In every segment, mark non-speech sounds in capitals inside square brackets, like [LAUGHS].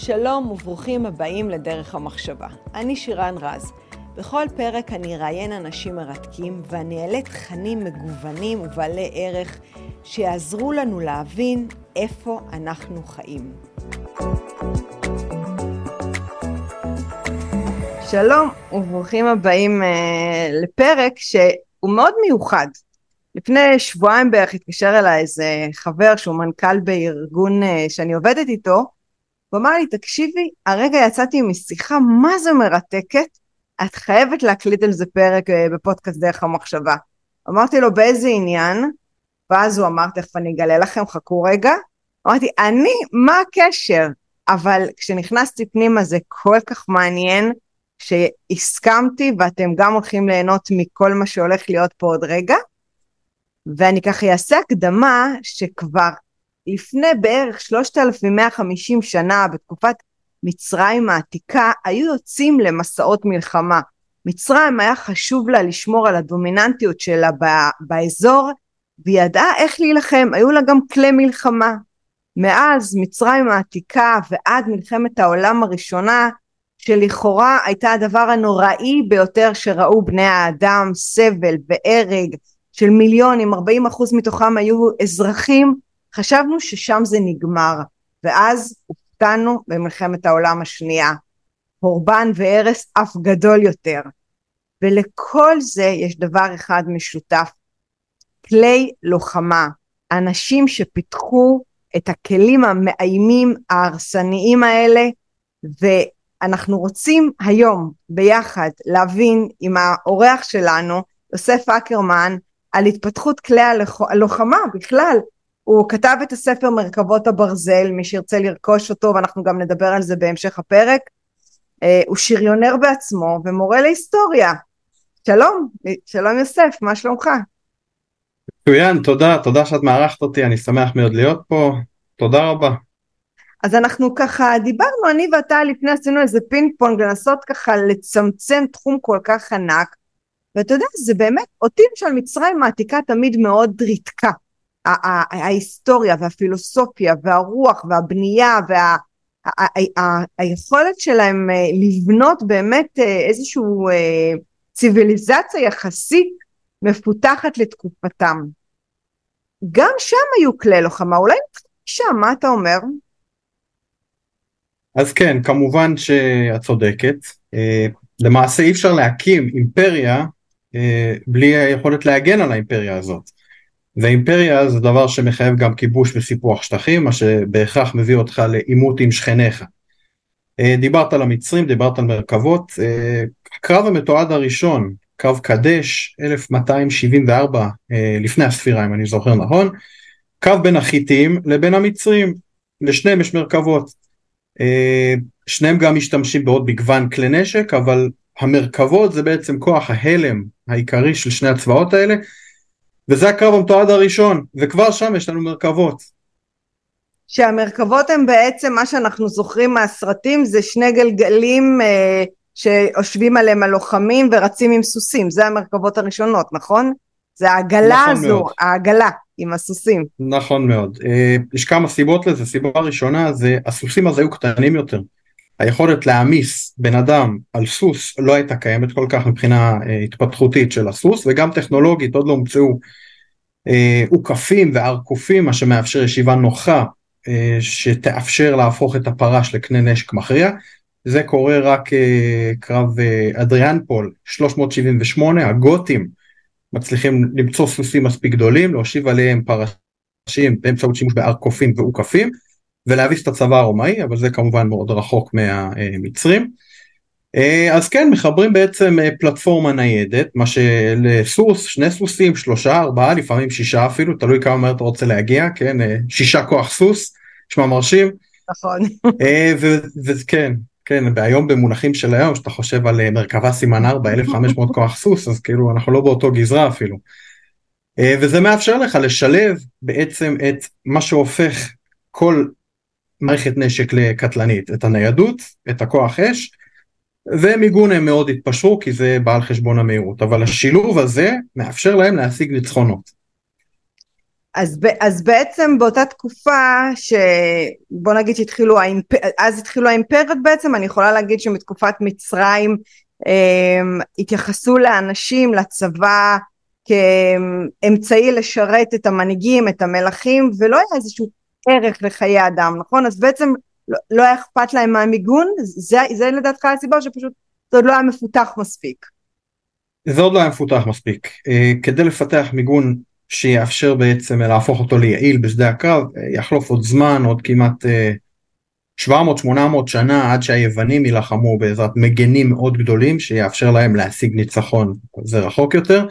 שלום וברוכים הבאים לדרך המחשבה. אני שירן רז. בכל פרק אני אראיין אנשים מרתקים ואני אעלה תכנים מגוונים ובעלי ערך שיעזרו לנו להבין איפה אנחנו חיים. שלום וברוכים הבאים uh, לפרק שהוא מאוד מיוחד. לפני שבועיים בערך התקשר אליי איזה חבר שהוא מנכ"ל בארגון uh, שאני עובדת איתו, הוא אמר לי, תקשיבי, הרגע יצאתי משיחה מה זה מרתקת, את חייבת להקליט על זה פרק uh, בפודקאסט דרך המחשבה. אמרתי לו, באיזה עניין? ואז הוא אמר, תכף אני אגלה לכם, חכו רגע. אמרתי, אני, מה הקשר? אבל כשנכנסתי פנימה זה כל כך מעניין, שהסכמתי ואתם גם הולכים ליהנות מכל מה שהולך להיות פה עוד רגע. ואני ככה אעשה הקדמה שכבר לפני בערך 3,150 שנה בתקופת מצרים העתיקה היו יוצאים למסעות מלחמה. מצרים היה חשוב לה לשמור על הדומיננטיות שלה באזור והיא ידעה איך להילחם, היו לה גם כלי מלחמה. מאז מצרים העתיקה ועד מלחמת העולם הראשונה שלכאורה הייתה הדבר הנוראי ביותר שראו בני האדם, סבל והרג של מיליונים, 40 אחוז מתוכם היו אזרחים, חשבנו ששם זה נגמר, ואז הופתענו במלחמת העולם השנייה, חורבן והרס אף גדול יותר. ולכל זה יש דבר אחד משותף, כלי לוחמה, אנשים שפיתחו את הכלים המאיימים ההרסניים האלה, ו... אנחנו רוצים היום ביחד להבין עם האורח שלנו, יוסף אקרמן, על התפתחות כלי הלוחמה בכלל. הוא כתב את הספר מרכבות הברזל, מי שירצה לרכוש אותו, ואנחנו גם נדבר על זה בהמשך הפרק. אה, הוא שריונר בעצמו ומורה להיסטוריה. שלום, שלום יוסף, מה שלומך? מצוין, תודה, תודה שאת מארחת אותי, אני שמח מאוד להיות פה, תודה רבה. אז אנחנו ככה דיברנו אני ואתה לפני עשינו איזה פינג פונג לנסות ככה לצמצם תחום כל כך ענק ואתה יודע זה באמת אותי למשל מצרים העתיקה תמיד מאוד ריתקה ההיסטוריה והפילוסופיה והרוח והבנייה והיכולת שלהם אה, לבנות באמת אה, איזושהי אה, ציוויליזציה יחסית מפותחת לתקופתם. גם שם היו כלי לוחמה, אולי שם, מה אתה אומר? אז כן, כמובן שאת צודקת. למעשה אי אפשר להקים אימפריה בלי היכולת להגן על האימפריה הזאת. ואימפריה זה דבר שמחייב גם כיבוש וסיפוח שטחים, מה שבהכרח מביא אותך לעימות עם שכניך. אה, דיברת על המצרים, דיברת על מרכבות. הקרב המתועד הראשון, קרב קדש, 1274 לפני הספירה אם אני זוכר נכון, קרב בין החיטים לבין המצרים, לשניהם יש מרכבות. אה, שניהם גם משתמשים בעוד מגוון כלי נשק, אבל המרכבות זה בעצם כוח ההלם העיקרי של שני הצבאות האלה, וזה הקרב המתועד הראשון, וכבר שם יש לנו מרכבות. שהמרכבות הן בעצם מה שאנחנו זוכרים מהסרטים זה שני גלגלים אה, שיושבים עליהם הלוחמים ורצים עם סוסים, זה המרכבות הראשונות, נכון? זה העגלה נכון הזו, מאוד. העגלה. עם הסוסים. נכון מאוד. אה, יש כמה סיבות לזה, סיבה ראשונה זה הסוסים אז היו קטנים יותר. היכולת להעמיס בן אדם על סוס לא הייתה קיימת כל כך מבחינה אה, התפתחותית של הסוס וגם טכנולוגית עוד לא הומצאו אה, וארכופים מה שמאפשר ישיבה נוחה שתאפשר להפוך את הפרש לקנה נשק מכריע. זה קורה רק קרב אדריאנפול 378 הגותים מצליחים למצוא סוסים מספיק גדולים, להושיב עליהם פרשים באמצעות שימוש בהר קופים ואוכפים, ולהביס את הצבא הרומאי, אבל זה כמובן מאוד רחוק מהמצרים. אז כן, מחברים בעצם פלטפורמה ניידת, מה שלסוס, שני סוסים, שלושה, ארבעה, לפעמים שישה אפילו, תלוי כמה מהר אתה רוצה להגיע, כן, שישה כוח סוס, נשמע מרשים. נכון. וכן, כן, והיום במונחים של היום, שאתה חושב על אה, מרכבה סימן 4, 1500 כוח סוס, אז כאילו אנחנו לא באותו גזרה אפילו. אה, וזה מאפשר לך לשלב בעצם את מה שהופך כל מערכת נשק לקטלנית, את הניידות, את הכוח אש, ומיגון הם מאוד התפשרו כי זה בא על חשבון המהירות, אבל השילוב הזה מאפשר להם להשיג ניצחונות. אז, אז בעצם באותה תקופה שבוא נגיד שהתחילו האימפ... אז התחילו האימפריות בעצם אני יכולה להגיד שמתקופת מצרים הם, התייחסו לאנשים לצבא כאמצעי לשרת את המנהיגים את המלכים ולא היה איזשהו ערך לחיי אדם נכון אז בעצם לא, לא היה אכפת להם מהמיגון זה, זה לדעתך הסיבה שפשוט זה עוד לא היה מפותח מספיק זה עוד לא היה מפותח מספיק. אה, כדי לפתח מיגון שיאפשר בעצם להפוך אותו ליעיל בשדה הקרב, אה, יחלוף עוד זמן, עוד כמעט 700-800 אה, שנה עד שהיוונים יילחמו בעזרת מגנים מאוד גדולים שיאפשר להם להשיג ניצחון, זה רחוק יותר.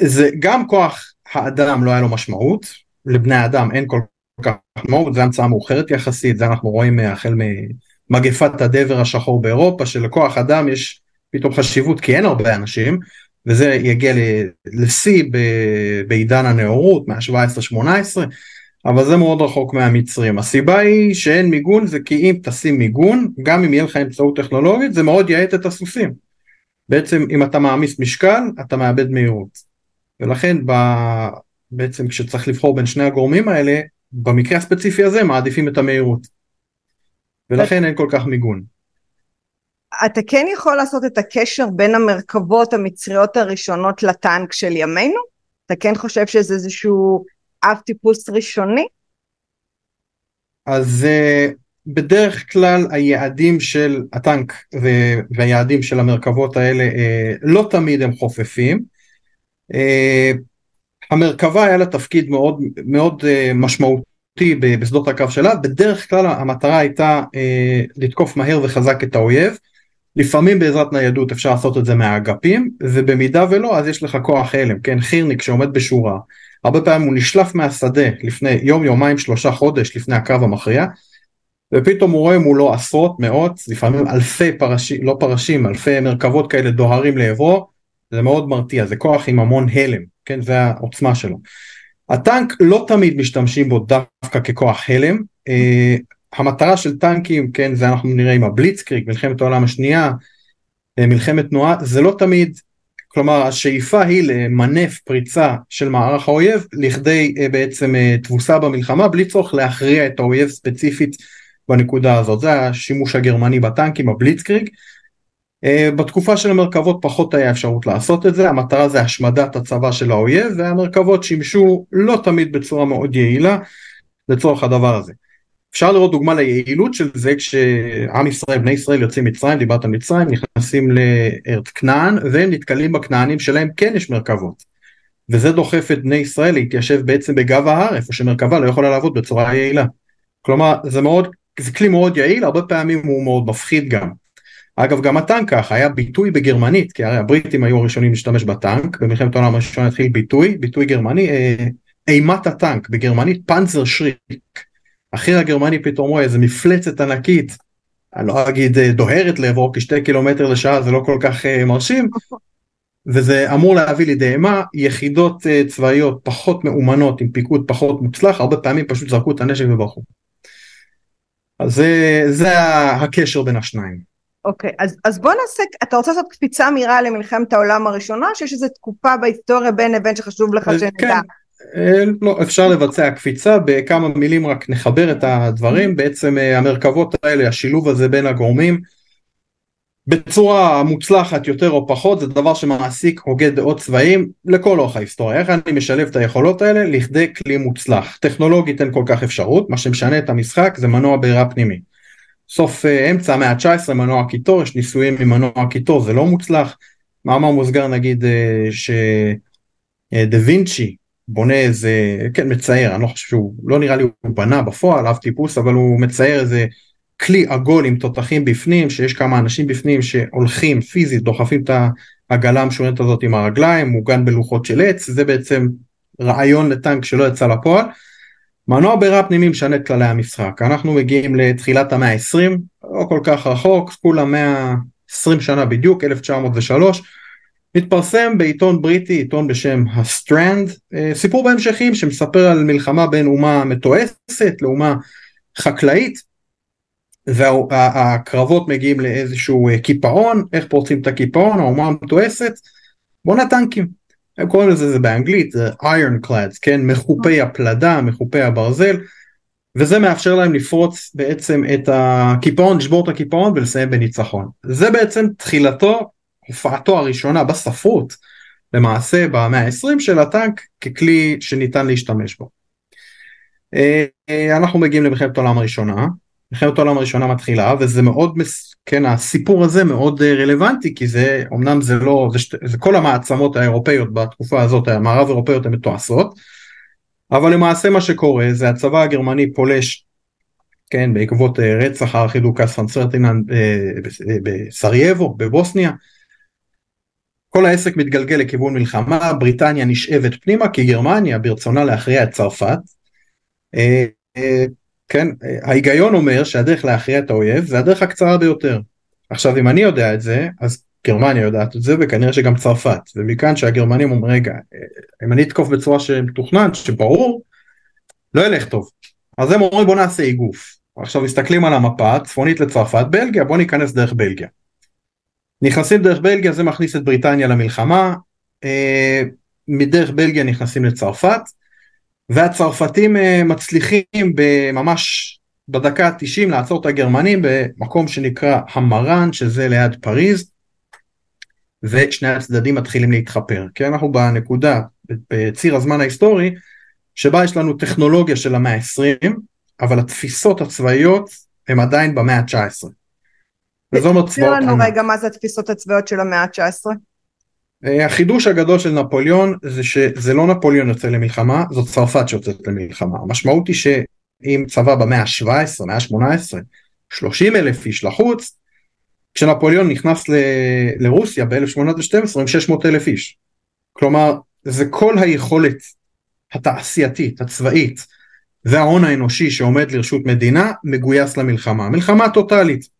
זה גם כוח האדם לא היה לו משמעות, לבני אדם אין כל כך משמעות, זו המצאה מאוחרת יחסית, זה אנחנו רואים החל ממגפת הדבר השחור באירופה, שלכוח אדם יש פתאום חשיבות כי אין הרבה אנשים וזה יגיע לשיא בעידן הנאורות מה-17-18 אבל זה מאוד רחוק מהמצרים הסיבה היא שאין מיגון זה כי אם תשים מיגון גם אם יהיה לך אמצעות טכנולוגית זה מאוד יעט את הסוסים בעצם אם אתה מעמיס משקל אתה מאבד מהירות ולכן. בעצם כשצריך לבחור בין שני הגורמים האלה במקרה הספציפי הזה מעדיפים את המהירות ולכן אין כל כך מיגון. אתה כן יכול לעשות את הקשר בין המרכבות המצריות הראשונות לטנק של ימינו? אתה כן חושב שזה איזשהו אב טיפוס ראשוני? אז uh, בדרך כלל היעדים של הטנק והיעדים של המרכבות האלה uh, לא תמיד הם חופפים. המרכבה היה לה תפקיד מאוד מאוד uh, משמעותי בשדות הקו שלה, בדרך כלל המטרה הייתה uh, לתקוף מהר וחזק את האויב. לפעמים בעזרת ניידות אפשר לעשות את זה מהאגפים ובמידה ולא אז יש לך כוח הלם כן? חירניק שעומד בשורה. הרבה פעמים הוא נשלף מהשדה לפני יום יומיים שלושה חודש לפני הקרב המכריע ופתאום הוא רואה מולו עשרות מאות לפעמים אלפי פרשים לא פרשים אלפי מרכבות כאלה דוהרים לעברו. זה מאוד מרתיע זה כוח עם המון הלם כן זה העוצמה שלו. הטנק לא תמיד משתמשים בו דווקא ככוח הלם אה, המטרה של טנקים, כן, זה אנחנו נראה עם הבליצקריג, מלחמת העולם השנייה, אה, מלחמת תנועה, זה לא תמיד, כלומר השאיפה היא למנף פריצה של מערך האויב לכדי אה, בעצם תבוסה במלחמה בלי צורך להכריע את האויב ספציפית בנקודה הזאת, זה השימוש הגרמני בטנקים, הבליצקריג. בתקופה של המרכבות פחות היה אפשרות לעשות את זה, המטרה זה השמדת הצבא של האויב והמרכבות שימשו לא תמיד בצורה מאוד יעילה לצורך הדבר הזה. אפשר לראות דוגמה ליעילות של זה כשעם ישראל, בני ישראל יוצאים מצרים, דיברת על מצרים, נכנסים לארץ כנען והם נתקלים בכנענים שלהם כן יש מרכבות. וזה דוחף את בני ישראל להתיישב בעצם בגב ההר איפה שמרכבה לא יכולה לעבוד בצורה יעילה. כלומר זה מאוד, זה כלי מאוד יעיל, הרבה פעמים הוא מאוד מפחיד גם. אגב גם הטנק ככה היה ביטוי בגרמנית כי הרי הבריטים היו הראשונים להשתמש בטנק במלחמת העולם הראשונה התחיל ביטוי ביטוי גרמני אה, אימת הטנק בגרמנית פנזר שריק החי"ר הגרמני פתאום רואה איזה מפלצת ענקית, אני לא אגיד אה, דוהרת לעברו כשתי קילומטר לשעה זה לא כל כך uh, מרשים, וזה אמור להביא לידי אימה, יחידות uh, צבאיות פחות מאומנות עם פיקוד פחות מוצלח, הרבה פעמים פשוט זרקו את הנשק וברחו. אז זה, זה הקשר בין השניים. אוקיי, אז, אז בוא נעשה, אתה רוצה לעשות קפיצה מהירה למלחמת העולם הראשונה, שיש איזו תקופה בהיסטוריה בין לבין שחשוב לך שנדע? כן, אה, לא, אפשר לבצע קפיצה, בכמה מילים רק נחבר את הדברים, בעצם אה, המרכבות האלה, השילוב הזה בין הגורמים, בצורה מוצלחת יותר או פחות, זה דבר שמעסיק הוגה דעות צבאיים לכל אורך ההיסטוריה. איך אני משלב את היכולות האלה לכדי כלי מוצלח. טכנולוגית אין כל כך אפשרות, מה שמשנה את המשחק זה מנוע בעירה פנימי. סוף אה, אמצע המאה ה-19 מנוע קיטור, יש ניסויים עם מנוע קיטור, זה לא מוצלח. מאמר מוסגר נגיד שדה וינצ'י בונה איזה, כן מצייר, אני לא חושב שהוא, לא נראה לי הוא בנה בפועל אב טיפוס, אבל הוא מצייר איזה כלי עגול עם תותחים בפנים, שיש כמה אנשים בפנים שהולכים פיזית, דוחפים את העגלה המשוריינת הזאת עם הרגליים, מוגן בלוחות של עץ, זה בעצם רעיון לטנק שלא יצא לפועל. מנוע בעירה פנימי משנה את כללי המשחק, אנחנו מגיעים לתחילת המאה ה-20, לא כל כך רחוק, כולה 120 שנה בדיוק, 1903, מתפרסם בעיתון בריטי, עיתון בשם הסטרנד, אה, סיפור בהמשכים שמספר על מלחמה בין אומה מתועשת לאומה חקלאית והקרבות מגיעים לאיזשהו אה, קיפאון, איך פורצים את הקיפאון, האומה המתועשת, בונה טנקים. הם קוראים לזה זה באנגלית זה ironclads כן? מחופי הפלדה מחופי הברזל וזה מאפשר להם לפרוץ בעצם את הקיפאון לשבור את הקיפאון ולסיים בניצחון. זה בעצם תחילתו הופעתו הראשונה בספרות למעשה במאה ה-20 של הטנק ככלי שניתן להשתמש בו. אה, אה, אנחנו מגיעים למלחמת העולם הראשונה. מלחמת העולם הראשונה מתחילה וזה מאוד כן הסיפור הזה מאוד אה, רלוונטי כי זה אמנם זה לא זה, שת, זה כל המעצמות האירופאיות בתקופה הזאת המערב אירופאיות הן מתועשות אבל למעשה מה שקורה זה הצבא הגרמני פולש כן בעקבות רצח הארכידוקס פרנסרטינן בסרייבו בבוסניה. כל העסק מתגלגל לכיוון מלחמה בריטניה נשאבת פנימה כי גרמניה ברצונה להכריע את צרפת אה, אה, כן, ההיגיון אומר שהדרך להכריע את האויב זה הדרך הקצרה ביותר. עכשיו אם אני יודע את זה, אז גרמניה יודעת את זה וכנראה שגם צרפת, ומכאן שהגרמנים אומרים רגע, אה, אם אני אתקוף בצורה שמתוכנן, שברור, לא ילך טוב. אז הם אומרים בוא נעשה איגוף. עכשיו מסתכלים על המפה, צפונית לצרפת, בלגיה, בוא ניכנס דרך בלגיה. נכנסים דרך בלגיה, זה מכניס את בריטניה למלחמה, מדרך בלגיה נכנסים לצרפת, והצרפתים אה, מצליחים ממש בדקה ה-90 לעצור את הגרמנים במקום שנקרא המרן שזה ליד פריז ושני הצדדים מתחילים להתחפר כי אנחנו בנקודה בציר הזמן ההיסטורי שבה יש לנו טכנולוגיה של המאה ה-20 אבל התפיסות הצבאיות הן עדיין במאה ה-19. וזה אומר צבאות ענק. תסביר לנו רגע מה זה התפיסות הצבאיות של המאה ה-19. אה, החידוש הגדול של נפוליאון זה שזה לא נפוליאון יוצא למלחמה, זאת צרפת שיוצאת למלחמה. המשמעות היא שאם צבא במאה ה-17, מאה ה-18, 30 אלף איש לחוץ, כשנפוליאון נכנס ל- לרוסיה ב-1812 עם 600 אלף איש. כלומר, זה כל היכולת התעשייתית, הצבאית, וההון האנושי שעומד לרשות מדינה מגויס למלחמה. מלחמה טוטאלית.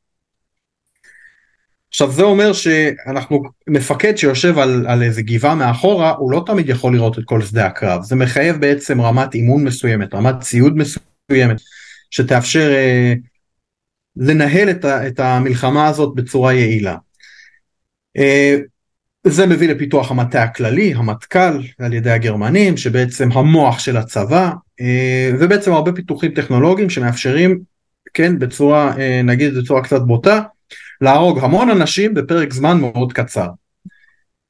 עכשיו זה אומר שאנחנו, מפקד שיושב על, על איזה גבעה מאחורה, הוא לא תמיד יכול לראות את כל שדה הקרב, זה מחייב בעצם רמת אימון מסוימת, רמת ציוד מסוימת, שתאפשר אה, לנהל את, ה, את המלחמה הזאת בצורה יעילה. אה, זה מביא לפיתוח המטה הכללי, המטכ"ל, על ידי הגרמנים, שבעצם המוח של הצבא, אה, ובעצם הרבה פיתוחים טכנולוגיים שמאפשרים, כן, בצורה, אה, נגיד בצורה קצת בוטה, להרוג המון אנשים בפרק זמן מאוד קצר.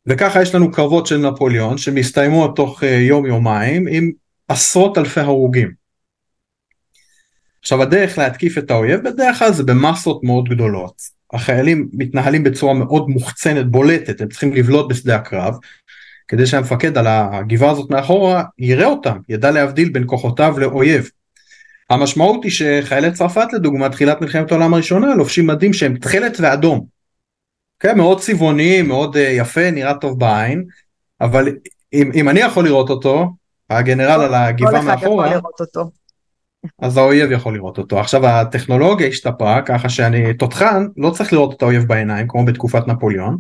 וככה יש לנו קרבות של נפוליאון שמסתיימות תוך אה, יום יומיים עם עשרות אלפי הרוגים. עכשיו הדרך להתקיף את האויב בדרך כלל זה במסות מאוד גדולות. החיילים מתנהלים בצורה מאוד מוחצנת, בולטת, הם צריכים לבלוט בשדה הקרב, כדי שהמפקד על הגבעה הזאת מאחורה יראה אותם, ידע להבדיל בין כוחותיו לאויב. המשמעות היא שחיילי צרפת לדוגמה תחילת מלחמת העולם הראשונה לובשים מדים שהם תכלת ואדום. כן, מאוד צבעוני, מאוד uh, יפה, נראה טוב בעין, אבל אם, אם אני יכול לראות אותו, הגנרל על הגבעה מאחורה, אז האויב יכול לראות אותו. עכשיו הטכנולוגיה השתפרה ככה שאני תותחן לא צריך לראות את האויב בעיניים כמו בתקופת נפוליאון.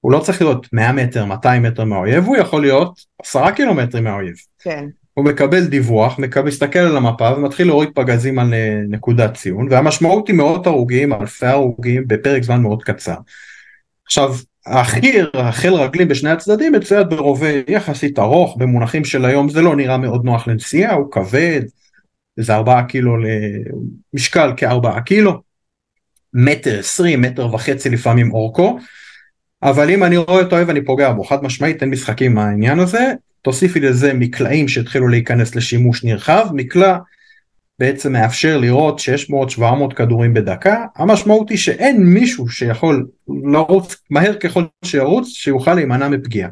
הוא לא צריך לראות 100 מטר, 200 מטר מהאויב, הוא יכול להיות 10 קילומטרים מהאויב. כן. הוא מקבל דיווח, מקבל, מסתכל על המפה ומתחיל להוריד פגזים על אה, נקודת ציון, והמשמעות היא מאות הרוגים, אלפי הרוגים בפרק זמן מאוד קצר. עכשיו, החי"ר, החיל רגלים בשני הצדדים מצויד ברובה יחסית ארוך, במונחים של היום זה לא נראה מאוד נוח לנסיעה, הוא כבד, זה ארבעה קילו למשקל כארבעה קילו, מטר עשרים, מטר וחצי לפעמים אורכו, אבל אם אני רואה את האויב אני פוגע בו, חד משמעית אין משחקים מהעניין הזה, תוסיפי לזה מקלעים שהתחילו להיכנס לשימוש נרחב, מקלע בעצם מאפשר לראות 600-700 כדורים בדקה, המשמעות היא שאין מישהו שיכול לרוץ מהר ככל שירוץ שיוכל להימנע מפגיעה.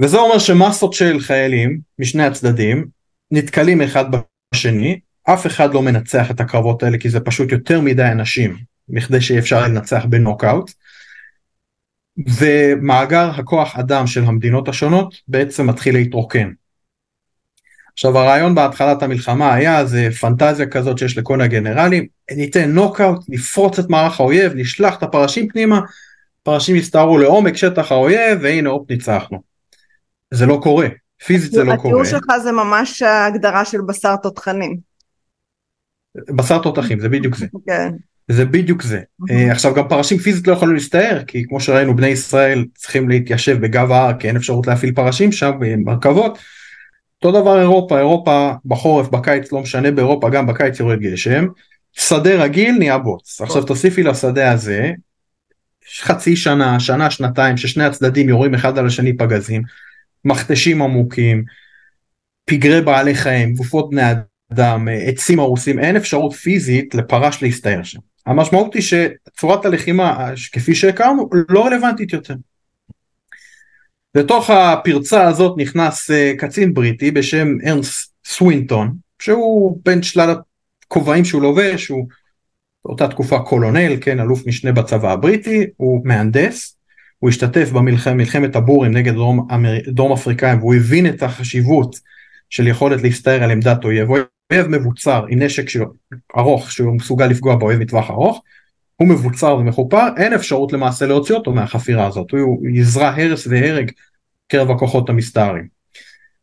וזה אומר שמסות של חיילים משני הצדדים נתקלים אחד בשני, אף אחד לא מנצח את הקרבות האלה כי זה פשוט יותר מדי אנשים מכדי שאפשר לנצח בנוקאוט. ומאגר הכוח אדם של המדינות השונות בעצם מתחיל להתרוקן. עכשיו הרעיון בהתחלת המלחמה היה זה פנטזיה כזאת שיש לכל הגנרלים, ניתן נוקאוט, נפרוץ את מערך האויב, נשלח את הפרשים פנימה, פרשים יסתערו לעומק שטח האויב והנה הופ ניצחנו. זה לא קורה, פיזית זה לא קורה. התיאור שלך זה ממש ההגדרה של בשר תותחנים. בשר תותחים זה בדיוק זה. כן. זה בדיוק זה. Mm-hmm. עכשיו גם פרשים פיזית לא יכולו להסתער כי כמו שראינו בני ישראל צריכים להתיישב בגב ההר כי אין אפשרות להפעיל פרשים שם במרכבות. אותו דבר אירופה, אירופה בחורף, בקיץ, לא משנה, באירופה גם בקיץ יורד גשם, שדה רגיל נהיה בוץ. עכשיו תוסיפי לשדה הזה חצי שנה, שנה, שנתיים, ששני הצדדים יורים אחד על השני פגזים, מכתשים עמוקים, פגרי בעלי חיים, גופות בני אדם, עצים הרוסים, אין אפשרות פיזית לפרש להסתער שם. המשמעות היא שצורת הלחימה כפי שהכרנו לא רלוונטית יותר. לתוך הפרצה הזאת נכנס אה, קצין בריטי בשם ארנס סווינטון שהוא בין שלל הכובעים שהוא לובש הוא באותה תקופה קולונל כן אלוף משנה בצבא הבריטי הוא מהנדס הוא השתתף במלחמת הבורים נגד דרום, דרום אפריקאים והוא הבין את החשיבות של יכולת להסתער על עמדת אויב אויב מבוצר עם נשק ארוך שהוא מסוגל לפגוע באויב מטווח ארוך הוא מבוצר ומחופר, אין אפשרות למעשה להוציא אותו מהחפירה הזאת, הוא יזרע הרס והרג קרב הכוחות המסתערים.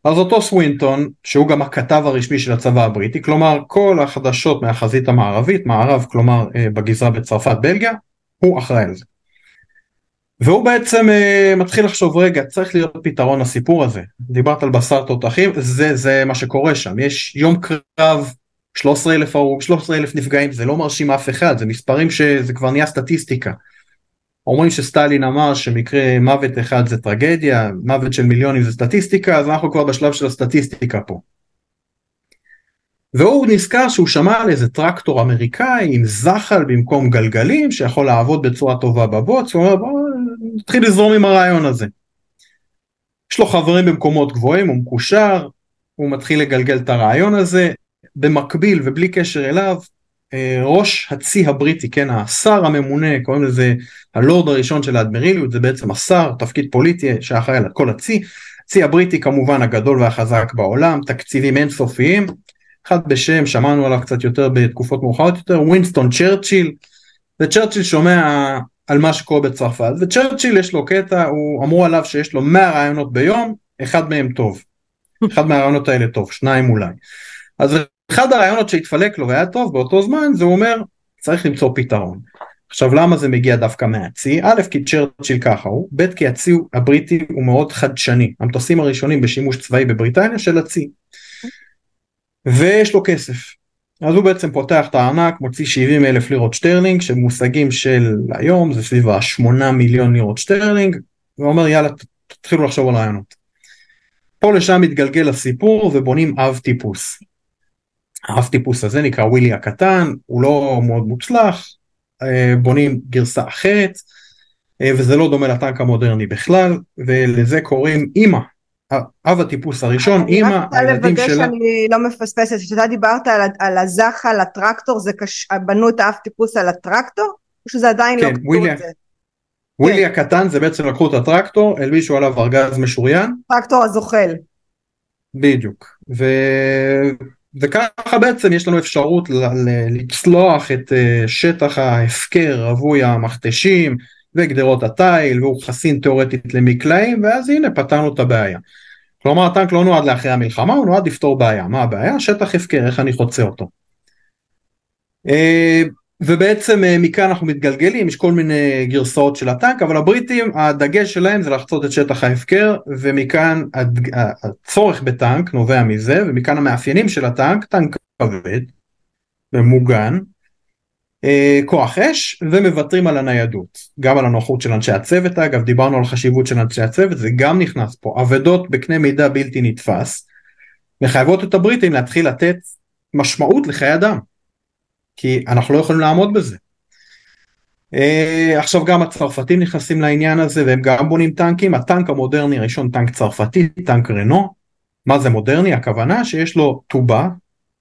אז אותו סווינטון, שהוא גם הכתב הרשמי של הצבא הבריטי, כלומר כל החדשות מהחזית המערבית, מערב, כלומר אה, בגזרה בצרפת, בלגיה, הוא אחראי על זה. והוא בעצם uh, מתחיל לחשוב רגע צריך להיות פתרון לסיפור הזה דיברת על בשר תותחים זה זה מה שקורה שם יש יום קרב 13 אלף הרוג 13 אלף נפגעים זה לא מרשים אף אחד זה מספרים שזה כבר נהיה סטטיסטיקה. אומרים שסטלין אמר שמקרה מוות אחד זה טרגדיה מוות של מיליונים זה סטטיסטיקה אז אנחנו כבר בשלב של הסטטיסטיקה פה. והוא נזכר שהוא שמע על איזה טרקטור אמריקאי עם זחל במקום גלגלים שיכול לעבוד בצורה טובה בבוץ, הוא אומר בוא נתחיל לזרום עם הרעיון הזה. יש לו חברים במקומות גבוהים, הוא מקושר, הוא מתחיל לגלגל את הרעיון הזה, במקביל ובלי קשר אליו, אה, ראש הצי הבריטי, כן, השר הממונה, קוראים לזה הלורד הראשון של האדמיריליות, זה בעצם השר, תפקיד פוליטי שאחראי על כל הצי, הצי הבריטי כמובן הגדול והחזק בעולם, תקציבים אינסופיים, אחד בשם, שמענו עליו קצת יותר בתקופות מאוחרות יותר, ווינסטון צ'רצ'יל, וצ'רצ'יל שומע על מה שקורה בצרפת, וצ'רצ'יל יש לו קטע, הוא אמרו עליו שיש לו 100 רעיונות ביום, אחד מהם טוב. אחד מהרעיונות האלה טוב, שניים אולי. אז אחד הרעיונות שהתפלק לו והיה טוב באותו זמן, זה אומר, צריך למצוא פתרון. עכשיו למה זה מגיע דווקא מהצי? א' כי צ'רצ'יל ככה הוא, ב' כי הצי הבריטי הוא מאוד חדשני, המטוסים הראשונים בשימוש צבאי בבריטניה של הצי. ויש לו כסף. אז הוא בעצם פותח את הארנק, מוציא 70 אלף לירות שטרלינג, שמושגים של היום זה סביב ה-8 מיליון לירות שטרלינג, ואומר יאללה תתחילו לחשוב על רעיונות. פה לשם מתגלגל הסיפור ובונים אב טיפוס. האב טיפוס הזה נקרא ווילי הקטן, הוא לא מאוד מוצלח, אה, בונים גרסה אחרת, אה, וזה לא דומה לטנק המודרני בכלל, ולזה קוראים אימא, אב הטיפוס הראשון, אימא, הילדים שלה. אני רק רוצה לוודא שאני לא מפספסת, כשאתה דיברת על, על הזחל, הטרקטור, זה קש... בנו את האב טיפוס על הטרקטור? או שזה עדיין לא כן, לא כתוב את זה? ווילי כן. הקטן זה בעצם לקחו את הטרקטור, הלבישו עליו ארגז משוריין. טרקטור הזוחל. בדיוק. ו... וככה בעצם יש לנו אפשרות לצלוח את אה, שטח ההפקר רווי המכתשים וגדרות התיל והוא חסין תאורטית למקלעים ואז הנה פתרנו את הבעיה. כלומר הטנק לא נועד לאחרי המלחמה הוא נועד לפתור בעיה. מה הבעיה? שטח הפקר איך אני חוצה אותו. אה, ובעצם אה, מכאן אנחנו מתגלגלים יש כל מיני גרסאות של הטנק אבל הבריטים הדגש שלהם זה לחצות את שטח ההפקר ומכאן הצורך בטנק נובע מזה ומכאן המאפיינים של הטנק טנק כבד ומוגן כוח אש ומוותרים על הניידות. גם על הנוחות של אנשי הצוות אגב דיברנו על חשיבות של אנשי הצוות זה גם נכנס פה. אבדות בקנה מידה בלתי נתפס. מחייבות את הבריטים להתחיל לתת משמעות לחיי אדם כי אנחנו לא יכולים לעמוד בזה. Uh, עכשיו גם הצרפתים נכנסים לעניין הזה והם גם בונים טנקים. הטנק המודרני הראשון טנק צרפתי טנק רנו. מה זה מודרני? הכוונה שיש לו טובה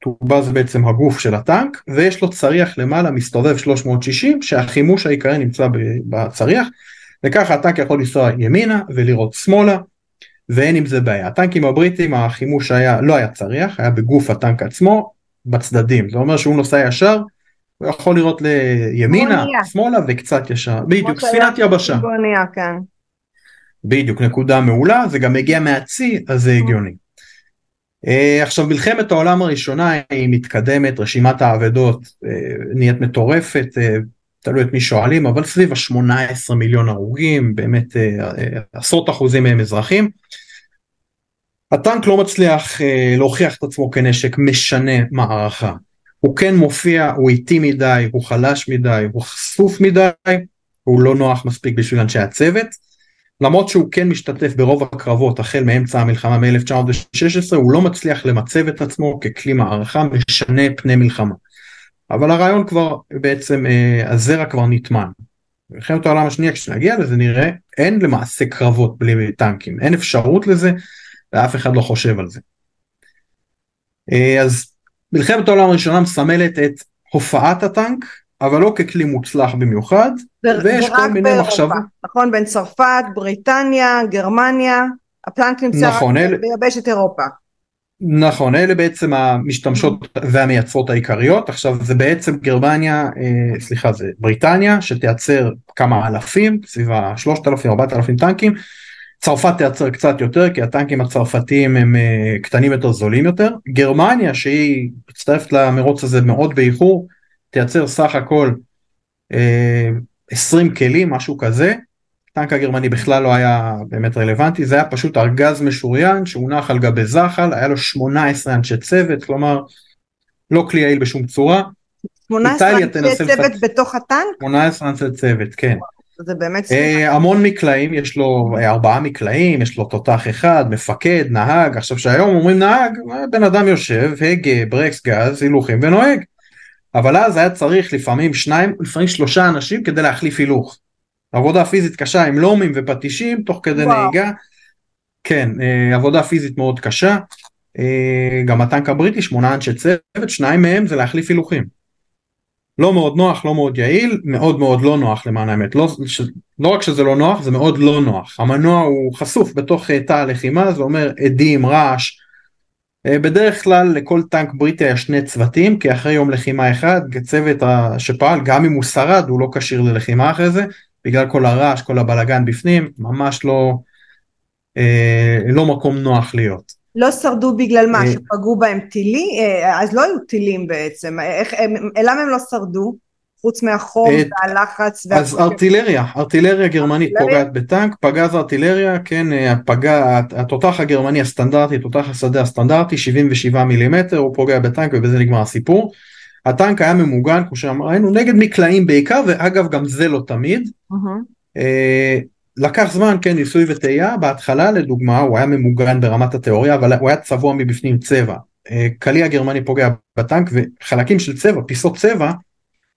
טובה זה בעצם הגוף של הטנק ויש לו צריח למעלה מסתובב 360 שהחימוש העיקרי נמצא בצריח וככה הטנק יכול לנסוע ימינה ולראות שמאלה ואין עם זה בעיה. הטנקים הבריטים החימוש היה לא היה צריח היה בגוף הטנק עצמו בצדדים זה אומר שהוא נוסע ישר הוא יכול לראות לימינה בוניה. שמאלה וקצת ישר בדיוק ספינת יבשה. בוניה, כן. בדיוק נקודה מעולה זה גם מגיע מהצי אז זה הגיוני. אה, עכשיו מלחמת העולם הראשונה היא מתקדמת, רשימת האבדות נהיית מטורפת, תלוי את מי שואלים, אבל סביב ה-18 מיליון הרוגים, באמת עשרות אחוזים מהם אזרחים. הטנק לא מצליח להוכיח את עצמו כנשק משנה מערכה. הוא כן מופיע, הוא איטי מדי, הוא חלש מדי, הוא חשוף מדי, הוא לא נוח מספיק בשביל אנשי הצוות. למרות שהוא כן משתתף ברוב הקרבות החל מאמצע המלחמה מ-1916, הוא לא מצליח למצב את עצמו ככלי מערכה משנה פני מלחמה. אבל הרעיון כבר בעצם, אה, הזרע כבר נטמן. במלחמת העולם השנייה כשנגיע לזה נראה, אין למעשה קרבות בלי טנקים, אין אפשרות לזה ואף אחד לא חושב על זה. אה, אז מלחמת העולם הראשונה מסמלת את הופעת הטנק, אבל לא ככלי מוצלח במיוחד, ויש כל מיני מחשבות. נכון, בין צרפת, בריטניה, גרמניה, הטנק נמצא נכון, רק אל... ביבשת אירופה. נכון, אלה בעצם המשתמשות והמייצרות העיקריות, עכשיו זה בעצם גרמניה, אה, סליחה זה בריטניה שתייצר כמה אלפים, סביב ה-3,000-4,000 טנקים, צרפת תייצר קצת יותר כי הטנקים הצרפתיים הם uh, קטנים יותר זולים יותר גרמניה שהיא מצטרפת למרוץ הזה מאוד באיחור תייצר סך הכל אה, 20 כלים משהו כזה הטנק הגרמני בכלל לא היה באמת רלוונטי זה היה פשוט ארגז משוריין שהונח על גבי זחל היה לו 18 אנשי צוות כלומר לא כלי יעיל בשום צורה 18 אנשי צוות בתוך הטנק? 18 אנשי צוות כן. זה באמת... אה, המון מקלעים, יש לו אה, ארבעה מקלעים, יש לו תותח אחד, מפקד, נהג, עכשיו שהיום אומרים נהג, אה, בן אדם יושב, הגה, ברקס, גז, הילוכים ונוהג. אבל אז היה צריך לפעמים שניים, לפעמים שלושה אנשים כדי להחליף הילוך. עבודה פיזית קשה עם לומים ופטישים תוך כדי וואו. נהיגה. כן, עבודה פיזית מאוד קשה. גם הטנק הבריטי, שמונה אנשי צוות, שניים מהם זה להחליף הילוכים. לא מאוד נוח, לא מאוד יעיל, מאוד מאוד לא נוח למען האמת. לא, ש, לא רק שזה לא נוח, זה מאוד לא נוח. המנוע הוא חשוף בתוך אה, תא הלחימה, זה אומר עדים, רעש. אה, בדרך כלל לכל טנק בריטי היה שני צוותים, כי אחרי יום לחימה אחד, צוות שפעל, גם אם הוא שרד, הוא לא כשיר ללחימה אחרי זה, בגלל כל הרעש, כל הבלגן בפנים, ממש לא, אה, לא מקום נוח להיות. לא שרדו בגלל מה? אה, שפגעו בהם טילי? אה, אז לא היו טילים בעצם, איך, למה הם לא שרדו? חוץ מהחום אה, והלחץ אז ארטילריה, ארטילריה גרמנית פוגעת בטנק, פגז ארטילריה, כן, הפגע, התותח הגרמני הסטנדרטי, תותח השדה הסטנדרטי, 77 מילימטר, הוא פוגע בטנק ובזה נגמר הסיפור. הטנק היה ממוגן, כמו שאמרנו, נגד מקלעים בעיקר, ואגב גם זה לא תמיד. Uh-huh. לקח זמן, כן, ניסוי וטעייה, בהתחלה לדוגמה הוא היה ממוגן ברמת התיאוריה, אבל הוא היה צבוע מבפנים צבע. אה, קליע גרמני פוגע בטנק וחלקים של צבע, פיסות צבע,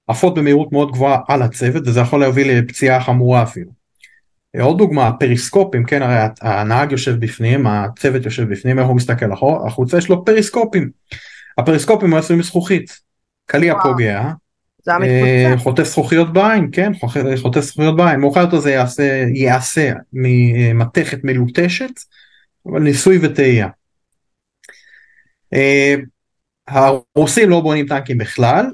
עפות במהירות מאוד גבוהה על הצוות, וזה יכול להוביל לפציעה חמורה אפילו. עוד דוגמה, פריסקופים, כן, הרי הנהג יושב בפנים, הצוות יושב בפנים, איך הוא מסתכל החוצה, יש לו פריסקופים. הפריסקופים היו עשויים מזכוכית. קליע פוגע, אה, חוטף זכוכיות בעין, כן, חוטף זכוכיות בעין, מאוחר יותר זה יעשה, יעשה ממתכת מלוטשת, אבל ניסוי וטעייה. אה, הרוסים לא בונים טנקים בכלל,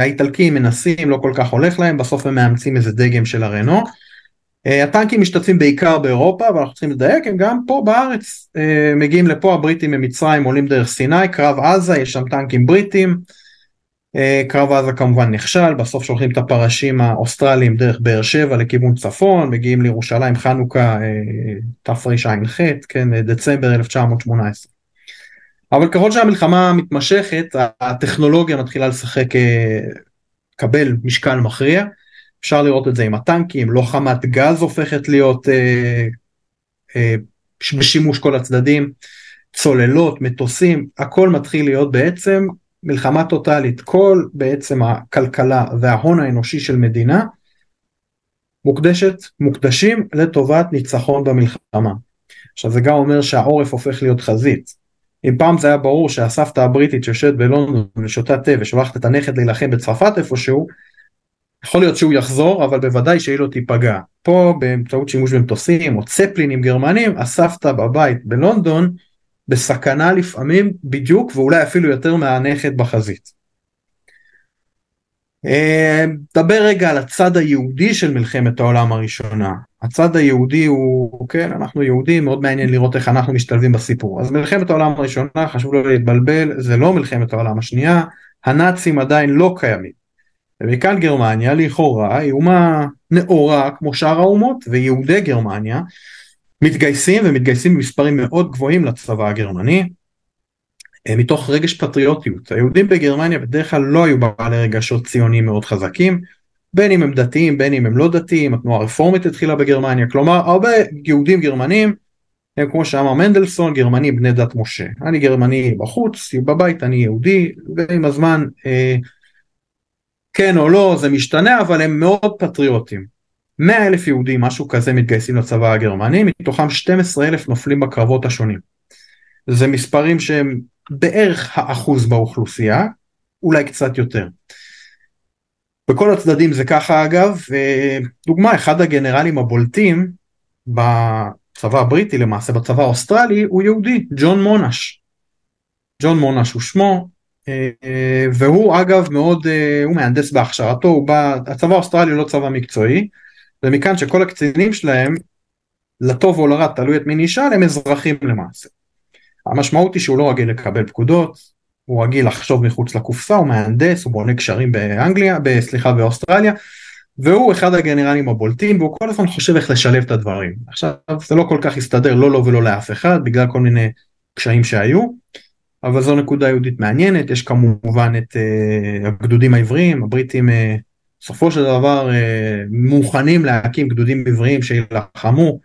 האיטלקים מנסים, לא כל כך הולך להם, בסוף הם מאמצים איזה דגם של הרנו. הטנקים משתתפים בעיקר באירופה, ואנחנו צריכים לדייק, הם גם פה בארץ, מגיעים לפה, הבריטים ממצרים עולים דרך סיני, קרב עזה, יש שם טנקים בריטים. אה, קרב עזה כמובן נכשל, בסוף שולחים את הפרשים האוסטרליים דרך באר שבע לכיוון צפון, מגיעים לירושלים חנוכה אה, תרע"ח, כן, דצמבר 1918. אבל ככל שהמלחמה מתמשכת, הטכנולוגיה מתחילה לשחק, אה, קבל משקל מכריע. אפשר לראות את זה עם הטנקים, לוחמת גז הופכת להיות אה, אה, בשימוש כל הצדדים, צוללות, מטוסים, הכל מתחיל להיות בעצם מלחמה טוטאלית, כל בעצם הכלכלה וההון האנושי של מדינה מוקדשת, מוקדשים לטובת ניצחון במלחמה. עכשיו זה גם אומר שהעורף הופך להיות חזית. אם פעם זה היה ברור שהסבתא הבריטית שיושבת בלונדון ושותה תה ושולחת את הנכד להילחם בצרפת איפשהו, יכול להיות שהוא יחזור אבל בוודאי שהיא לא תיפגע. פה באמצעות שימוש במטוסים או צפלינים גרמנים, הסבתא בבית בלונדון בסכנה לפעמים בדיוק ואולי אפילו יותר מהנכד בחזית. אה, דבר רגע על הצד היהודי של מלחמת העולם הראשונה. הצד היהודי הוא, כן, אנחנו יהודים, מאוד מעניין לראות איך אנחנו משתלבים בסיפור. אז מלחמת העולם הראשונה, חשוב לא להתבלבל, זה לא מלחמת העולם השנייה, הנאצים עדיין לא קיימים. ומכאן גרמניה לכאורה היא אומה נאורה כמו שאר האומות, ויהודי גרמניה מתגייסים ומתגייסים במספרים מאוד גבוהים לצבא הגרמני, אה, מתוך רגש פטריוטיות. היהודים בגרמניה בדרך כלל לא היו בעלי רגשות ציוניים מאוד חזקים, בין אם הם דתיים בין אם הם לא דתיים, התנועה הרפורמית התחילה בגרמניה, כלומר הרבה יהודים גרמנים הם כמו שאמר מנדלסון גרמנים בני דת משה, אני גרמני בחוץ, בבית אני יהודי, ועם הזמן אה, כן או לא זה משתנה אבל הם מאוד פטריוטים. 100 אלף יהודים משהו כזה מתגייסים לצבא הגרמני, מתוכם 12 אלף נופלים בקרבות השונים. זה מספרים שהם בערך האחוז באוכלוסייה, אולי קצת יותר. בכל הצדדים זה ככה אגב, דוגמה אחד הגנרלים הבולטים בצבא הבריטי למעשה בצבא האוסטרלי הוא יהודי, ג'ון מונאש. ג'ון מונאש הוא שמו, והוא אגב מאוד, הוא מהנדס בהכשרתו, הוא בא, הצבא האוסטרלי לא צבא מקצועי, ומכאן שכל הקצינים שלהם, לטוב או לרע, תלוי את מי נשאל, הם אזרחים למעשה. המשמעות היא שהוא לא רגיל לקבל פקודות, הוא רגיל לחשוב מחוץ לקופסה, הוא מהנדס, הוא בונה קשרים באנגליה, סליחה באוסטרליה, והוא אחד הגנרלים הבולטים והוא כל הזמן חושב איך לשלב את הדברים. עכשיו זה לא כל כך הסתדר לא לו ולא לאף אחד בגלל כל מיני קשיים שהיו, אבל זו נקודה יהודית מעניינת, יש כמובן את uh, הגדודים העבריים, הבריטים uh, בסופו של דבר uh, מוכנים להקים גדודים עבריים שיילחמו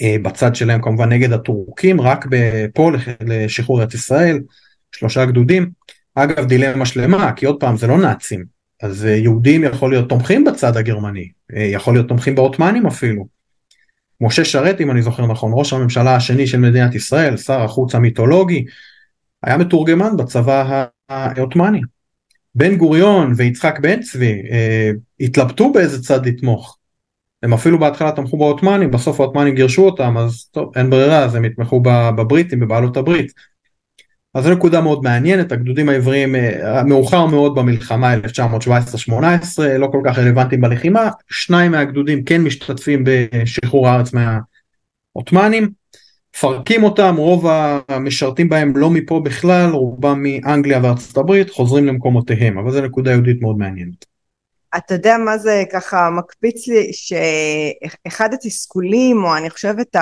uh, בצד שלהם כמובן נגד הטורקים, רק פה לשחרור ארץ ישראל, שלושה גדודים. אגב דילמה שלמה כי עוד פעם זה לא נאצים אז אה, יהודים יכול להיות תומכים בצד הגרמני אה, יכול להיות תומכים בעות'מאנים אפילו. משה שרת אם אני זוכר נכון ראש הממשלה השני של מדינת ישראל שר החוץ המיתולוגי היה מתורגמן בצבא העות'מאני. בן גוריון ויצחק בן צבי אה, התלבטו באיזה צד לתמוך. הם אפילו בהתחלה תמכו בעות'מאנים בסוף העות'מאנים גירשו אותם אז טוב אין ברירה אז הם יתמכו בבריטים בבעלות הברית. אז זו נקודה מאוד מעניינת, הגדודים העבריים אה, מאוחר מאוד במלחמה 1917-18, לא כל כך רלוונטיים בלחימה, שניים מהגדודים כן משתתפים בשחרור הארץ מהעות'מאנים, מפרקים אותם, רוב המשרתים בהם לא מפה בכלל, רובם מאנגליה וארצות הברית, חוזרים למקומותיהם, אבל זו נקודה יהודית מאוד מעניינת. אתה יודע מה זה ככה מקפיץ לי, שאחד התסכולים, או אני חושבת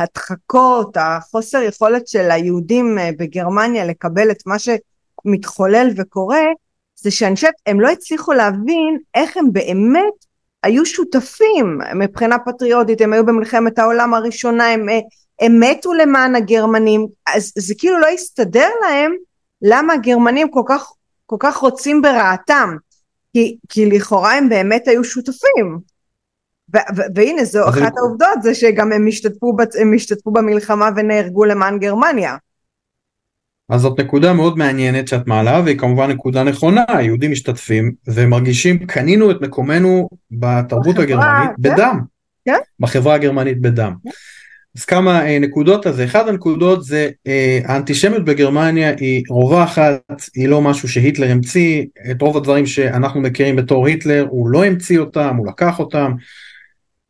ההדחקות, החוסר יכולת של היהודים אה, בגרמניה לקבל את מה שמתחולל וקורה, זה חושבת, הם לא הצליחו להבין איך הם באמת היו שותפים מבחינה פטריוטית, הם היו במלחמת העולם הראשונה, הם, אה, הם מתו למען הגרמנים, אז זה כאילו לא הסתדר להם למה הגרמנים כל כך, כל כך רוצים ברעתם, כי, כי לכאורה הם באמת היו שותפים. והנה זו אחת העובדות זה שגם הם השתתפו, הם השתתפו במלחמה ונהרגו למען גרמניה. אז זאת נקודה מאוד מעניינת שאת מעלה והיא כמובן נקודה נכונה היהודים משתתפים ומרגישים קנינו את מקומנו בתרבות בחברה, הגרמנית כן? בדם כן? בחברה הגרמנית בדם. כן? אז כמה אה, נקודות זה אחד הנקודות זה אה, האנטישמיות בגרמניה היא רווחת היא לא משהו שהיטלר המציא את רוב הדברים שאנחנו מכירים בתור היטלר הוא לא המציא אותם הוא לקח אותם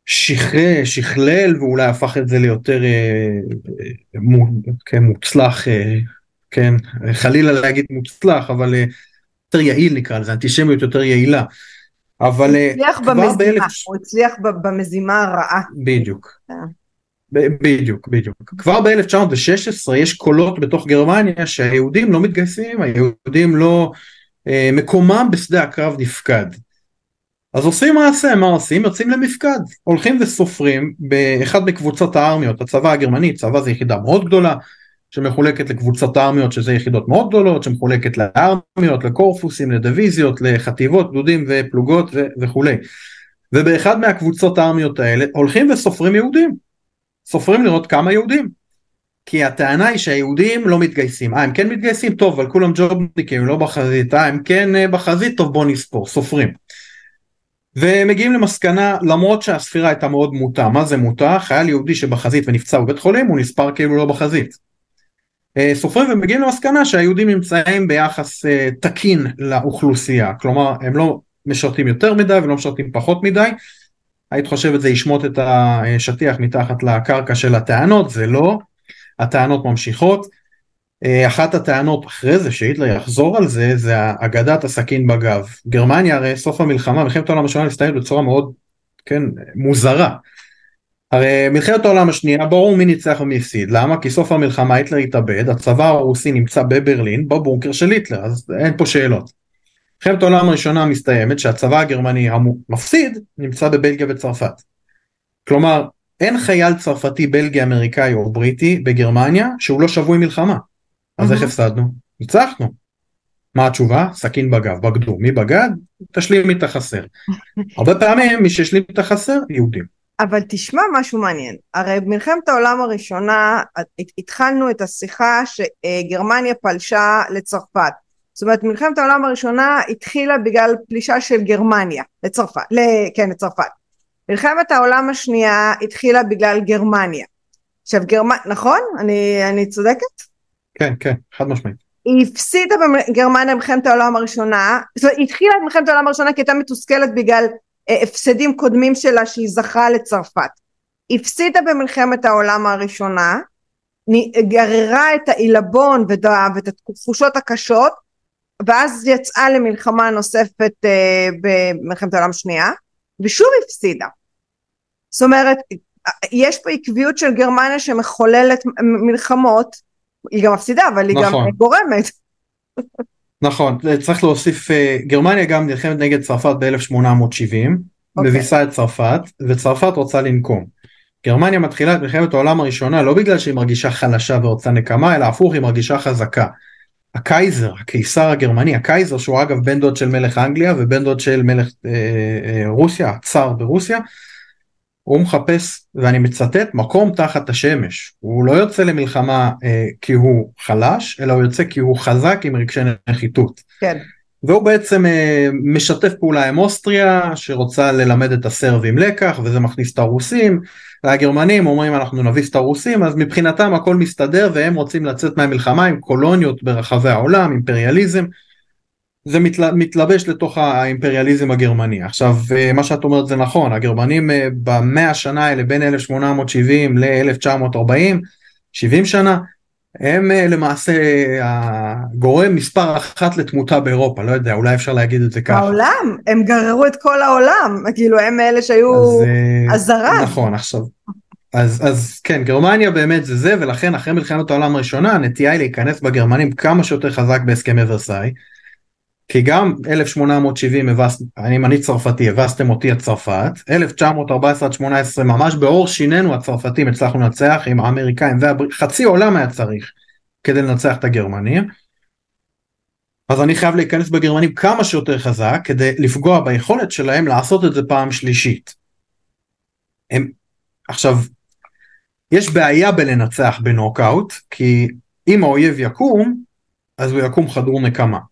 שחרר, שכלל ואולי הפך את זה ליותר אה, כן, מוצלח, אה, כן, חלילה להגיד מוצלח, אבל אה, יותר יעיל נקרא לזה, אנטישמיות יותר יעילה. אבל הוא הצליח במזימה, באלף... הוא הצליח במזימה הרעה. בדיוק. בדיוק, בדיוק. כבר ב-1916 יש קולות בתוך גרמניה שהיהודים לא מתגייסים, היהודים לא, מקומם בשדה הקרב נפקד. אז עושים מעשה, מה עושים? יוצאים למפקד, הולכים וסופרים באחד מקבוצות הארמיות, הצבא הגרמני, צבא זה יחידה מאוד גדולה, שמחולקת לקבוצות הארמיות שזה יחידות מאוד גדולות, שמחולקת לארמיות, לקורפוסים, לדיוויזיות, לחטיבות, גדודים ופלוגות ו- וכולי. ובאחד מהקבוצות הארמיות האלה הולכים וסופרים יהודים, סופרים לראות כמה יהודים. כי הטענה היא שהיהודים לא מתגייסים, אה הם כן מתגייסים? טוב אבל כולם ג'ובניקים לא בחזית, אה הם כן אה, בחזית? טוב בוא נספור, סופרים. ומגיעים למסקנה למרות שהספירה הייתה מאוד מוטה, מה זה מוטה? חייל יהודי שבחזית ונפצע בבית חולים הוא נספר כאילו לא בחזית. אה, סופרים ומגיעים למסקנה שהיהודים נמצאים ביחס אה, תקין לאוכלוסייה, כלומר הם לא משרתים יותר מדי ולא משרתים פחות מדי, היית חושבת זה ישמוט את השטיח מתחת לקרקע של הטענות, זה לא, הטענות ממשיכות. אה, אחת הטענות אחרי זה שהיטלר יחזור על זה זה אגדת הסכין בגב. גרמניה הרי סוף המלחמה, מלחמת העולם הראשונה הסתיימת בצורה מאוד, כן, מוזרה. הרי מלחמת העולם השנייה ברור מי ניצח ומי הפסיד, למה? כי סוף המלחמה היטלר התאבד, הצבא הרוסי נמצא בברלין בבונקר של היטלר, אז אין פה שאלות. מלחמת העולם הראשונה מסתיימת שהצבא הגרמני המפסיד נמצא בבלגיה וצרפת. כלומר, אין חייל צרפתי, בלגי, אמריקאי או בריטי בגרמניה שהוא לא שבוי מלחמה. אז איך הפסדנו? ניצחנו. מה התשובה? סכין בגב, בגדו. מי בגד? תשלים את החסר. [LAUGHS] הרבה פעמים מי שהשלים את החסר, יהודים. אבל תשמע משהו מעניין, הרי במלחמת העולם הראשונה התחלנו את השיחה שגרמניה פלשה לצרפת. זאת אומרת מלחמת העולם הראשונה התחילה בגלל פלישה של גרמניה לצרפת, כן לצרפת. מלחמת העולם השנייה התחילה בגלל גרמניה. עכשיו גרמניה, נכון? אני, אני צודקת? כן, כן, חד משמעית. היא הפסידה בגרמניה במלחמת העולם הראשונה, זאת אומרת, היא התחילה את מלחמת העולם הראשונה כי הייתה מתוסכלת בגלל אה, הפסדים קודמים שלה שהיא זכרה לצרפת. הפסידה במלחמת העולם הראשונה, גררה את העילבון ואת התחושות הקשות, ואז יצאה למלחמה נוספת אה, במלחמת העולם השנייה, ושוב הפסידה. זאת אומרת, יש פה עקביות של גרמניה שמחוללת מלחמות, היא גם מפסידה, אבל היא נכון. גם גורמת. נכון, צריך להוסיף, אה, גרמניה גם נלחמת נגד צרפת ב-1870, okay. אוקיי. מביסה את צרפת, וצרפת רוצה לנקום. גרמניה מתחילה את מלחמת העולם הראשונה לא בגלל שהיא מרגישה חלשה ורוצה נקמה, אלא הפוך היא מרגישה חזקה. הקייזר, הקיסר הגרמני, הקייזר שהוא אגב בן דוד של מלך אנגליה ובן דוד של מלך אה, אה, רוסיה, הצאר ברוסיה, הוא מחפש, ואני מצטט, מקום תחת השמש. הוא לא יוצא למלחמה אה, כי הוא חלש, אלא הוא יוצא כי הוא חזק עם רגשי נחיתות. כן. והוא בעצם אה, משתף פעולה עם אוסטריה, שרוצה ללמד את הסרבים לקח, וזה מכניס את הרוסים. והגרמנים אומרים אנחנו נביס את הרוסים, אז מבחינתם הכל מסתדר, והם רוצים לצאת מהמלחמה עם קולוניות ברחבי העולם, אימפריאליזם. זה מתל... מתלבש לתוך האימפריאליזם הגרמני. עכשיו, אה, מה שאת אומרת זה נכון, הגרמנים אה, במאה השנה האלה בין 1870 ל-1940, 70 שנה, הם אה, למעשה הגורם מספר אחת לתמותה באירופה, לא יודע, אולי אפשר להגיד את זה ככה. העולם, הם גררו את כל העולם, כאילו הם אלה שהיו הזרה. נכון, עכשיו. אז, אז כן, גרמניה באמת זה זה, ולכן אחרי מלחמת העולם הראשונה הנטייה היא להיכנס בגרמנים כמה שיותר חזק בהסכמי ורסאי. כי גם 1870 הבס... אני, אני צרפתי, הבסתם אותי את צרפת, 1914 עד 18 ממש בעור שינינו הצרפתים הצלחנו לנצח עם האמריקאים וחצי עולם היה צריך כדי לנצח את הגרמנים. אז אני חייב להיכנס בגרמנים כמה שיותר חזק כדי לפגוע ביכולת שלהם לעשות את זה פעם שלישית. הם, עכשיו, יש בעיה בלנצח בנוקאוט, כי אם האויב יקום, אז הוא יקום חדור נקמה.